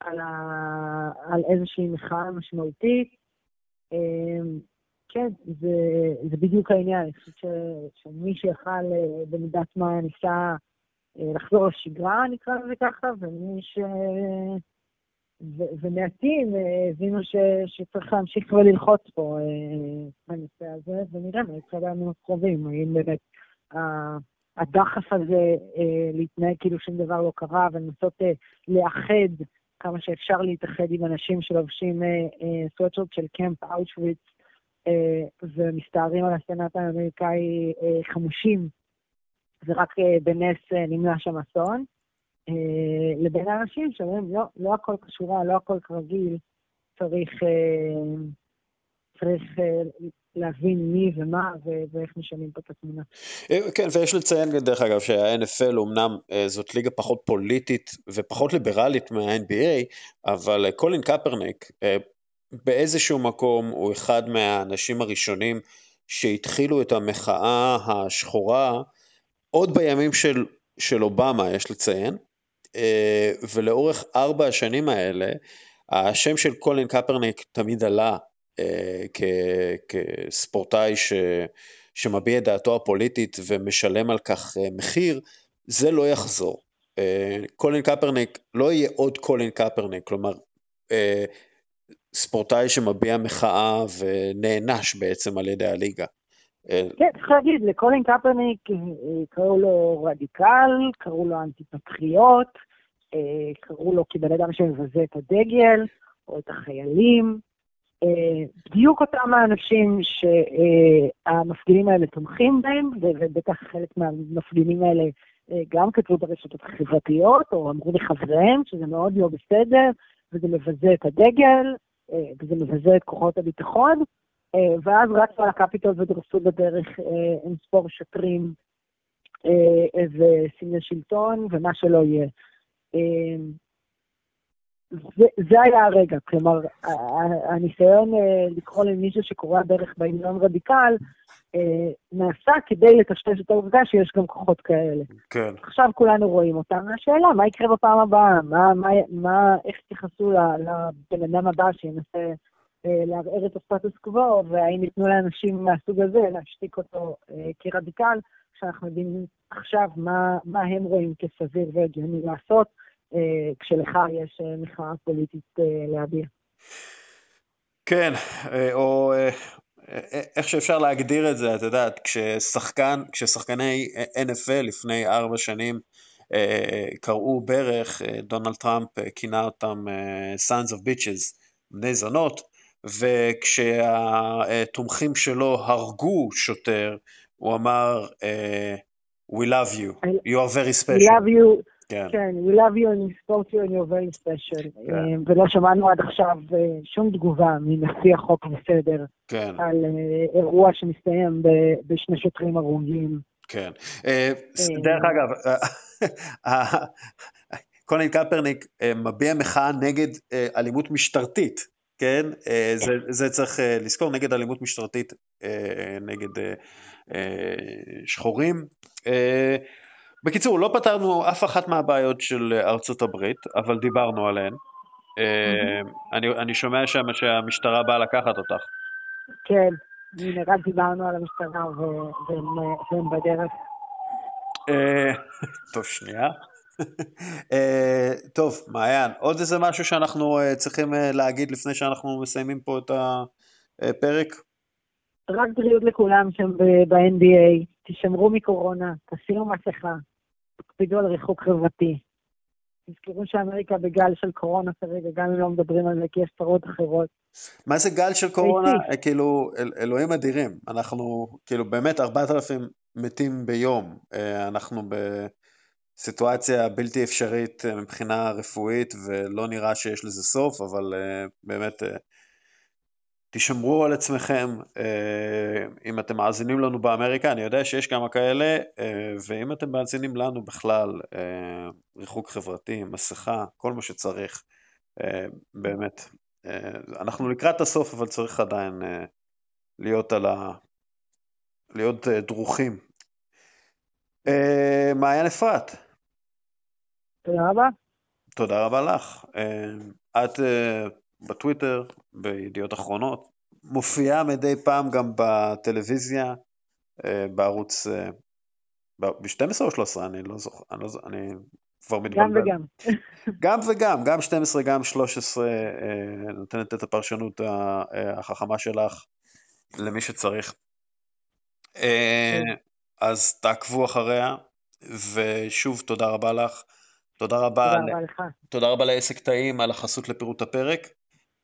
על, ה... על איזושהי מחאה משמעותית. אמ, כן, זה, זה בדיוק העניין. אני חושבת שמי שיכל אה, במידת מה ניסה אה, לחזור לשגרה, נקרא לזה ככה, ומי ש... ו... ומעטים אה, הבינו ש... שצריך להמשיך וללחוץ פה בנושא הזה, ונראה מה יקרה בימים הקרובים, האם באמת הדחף הזה אה, להתנהג כאילו שום דבר לא קרה, ולנסות אה, לאחד כמה שאפשר להתאחד עם אנשים שלובשים אה, אה, סוואטשופ של קמפ אאוטשוויץ אה, ומסתערים על הסנאט האמריקאי חמושים, ורק בנס נמנע שם אסון, לבין האנשים שאומרים, לא, לא הכל קשורה, לא הכל כרגיל, צריך, צריך להבין מי ומה ואיך משנים פה את התמונה. כן, ויש לציין דרך אגב שה-NFL אומנם זאת ליגה פחות פוליטית ופחות ליברלית מה-NBA, אבל קולין קפרניק באיזשהו מקום הוא אחד מהאנשים הראשונים שהתחילו את המחאה השחורה עוד בימים של, של אובמה, יש לציין, אה, ולאורך ארבע השנים האלה, השם של קולין קפרניק תמיד עלה אה, כ, כספורטאי ש, שמביע את דעתו הפוליטית ומשלם על כך אה, מחיר, זה לא יחזור. קולין קפרניק לא יהיה עוד קולין קפרניק, כלומר ספורטאי שמביע מחאה ונענש בעצם על ידי הליגה. כן, צריך להגיד, לקולין קפרניק אה, קראו לו רדיקל, קראו לו אנטי-פטריוט, אה, קראו לו כבן אדם שמבזה את הדגל, או את החיילים. אה, בדיוק אותם האנשים שהמפגינים האלה תומכים בהם, ובטח חלק מהמפגינים האלה גם כתבו ברשתות החברתיות, או אמרו לחבריהם שזה מאוד לא בסדר, וזה מבזה את הדגל, וזה מבזה את כוחות הביטחון. אה, ואז רצו על הקפיטול ודרסו בדרך אה, אין ספור שוטרים אה, וסמלי שלטון ומה שלא יהיה. זה, זה היה הרגע, כלומר, הניסיון לקרוא למישהו שקורא דרך בהמנון רדיקל, נעשה כדי לטשטש את העובדה שיש גם כוחות כאלה. כן. עכשיו כולנו רואים אותם, והשאלה, מה יקרה בפעם הבאה? מה, מה, מה, איך תתייחסו לבן אדם הבא שינסה אה, לערער את הסטטוס קוו, והאם ייתנו לאנשים מהסוג הזה להשתיק אותו אה, כרדיקל, כשאנחנו יודעים עכשיו מה, מה הם רואים כסביר והגיוני לעשות, אה, כשלך יש מחאה פוליטית להביע. כן, או איך שאפשר להגדיר את זה, את יודעת, כששחקן, כששחקני NFL לפני ארבע שנים קראו ברך, דונלד טראמפ כינה אותם sons of bitches, בני זונות, וכשהתומכים שלו הרגו שוטר, הוא אמר, We love you, you are very special. We love you, כן, כן we love you and we support you and you're very special. כן. ולא שמענו עד עכשיו שום תגובה מנשיא החוק וסדר כן. על אירוע שמסתיים בשני שוטרים הרוגים. כן. דרך אגב, קולין קפרניק מביע מחאה נגד אלימות משטרתית. כן? אה, זה, זה צריך אה, לזכור, נגד אלימות משטרתית, אה, נגד שחורים. בקיצור, לא פתרנו אף אחת מהבעיות של ארצות הברית, אבל דיברנו עליהן. אני, אני שומע שם שהמשטרה באה לקחת אותך. כן, הנה, רק דיברנו על המשטרה והם בדרך. טוב, שנייה. אה, טוב, מעיין, עוד איזה משהו שאנחנו אה, צריכים אה, להגיד לפני שאנחנו מסיימים פה את הפרק? רק בריאות לכולם שם ב-NBA, תשמרו מקורונה, תשימו מסכה, תקפידו על ריחוק חברתי. תזכרו שאמריקה בגל של קורונה כרגע, גם אם לא מדברים על זה, כי יש צרות אחרות. מה זה גל של קורונה? כאילו, אל, אלוהים אדירים. אנחנו, כאילו, באמת 4,000 מתים ביום. אנחנו ב... סיטואציה בלתי אפשרית אה, מבחינה רפואית ולא נראה שיש לזה סוף, אבל באמת תשמרו על עצמכם, uh, אם אתם מאזינים לנו באמריקה, אני יודע שיש כמה כאלה, uh, ואם אתם מאזינים לנו בכלל, uh, ריחוק חברתי, מסכה, כל מה שצריך, באמת. אנחנו לקראת הסוף, אבל צריך עדיין להיות על ה... להיות דרוכים. מעיין אפרת. תודה רבה. תודה רבה לך. אה, את אה, בטוויטר, בידיעות אחרונות, מופיעה מדי פעם גם בטלוויזיה, אה, בערוץ, ב-12 או 13? אני לא זוכר, אני, לא, אני כבר מתבלבל. גם וגם. גם וגם, גם 12, גם 13, נותנת את הפרשנות החכמה שלך למי שצריך. כן. אז תעקבו אחריה, ושוב תודה רבה לך. תודה רבה, תודה רבה לך. תודה רבה לעסק טעים על החסות לפירוט הפרק.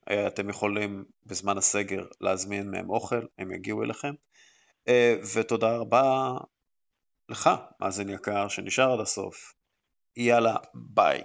אה, אתם יכולים בזמן הסגר להזמין מהם אוכל, הם יגיעו אליכם. אה, ותודה רבה לך, מאזין יקר, שנשאר עד הסוף. יאללה, ביי.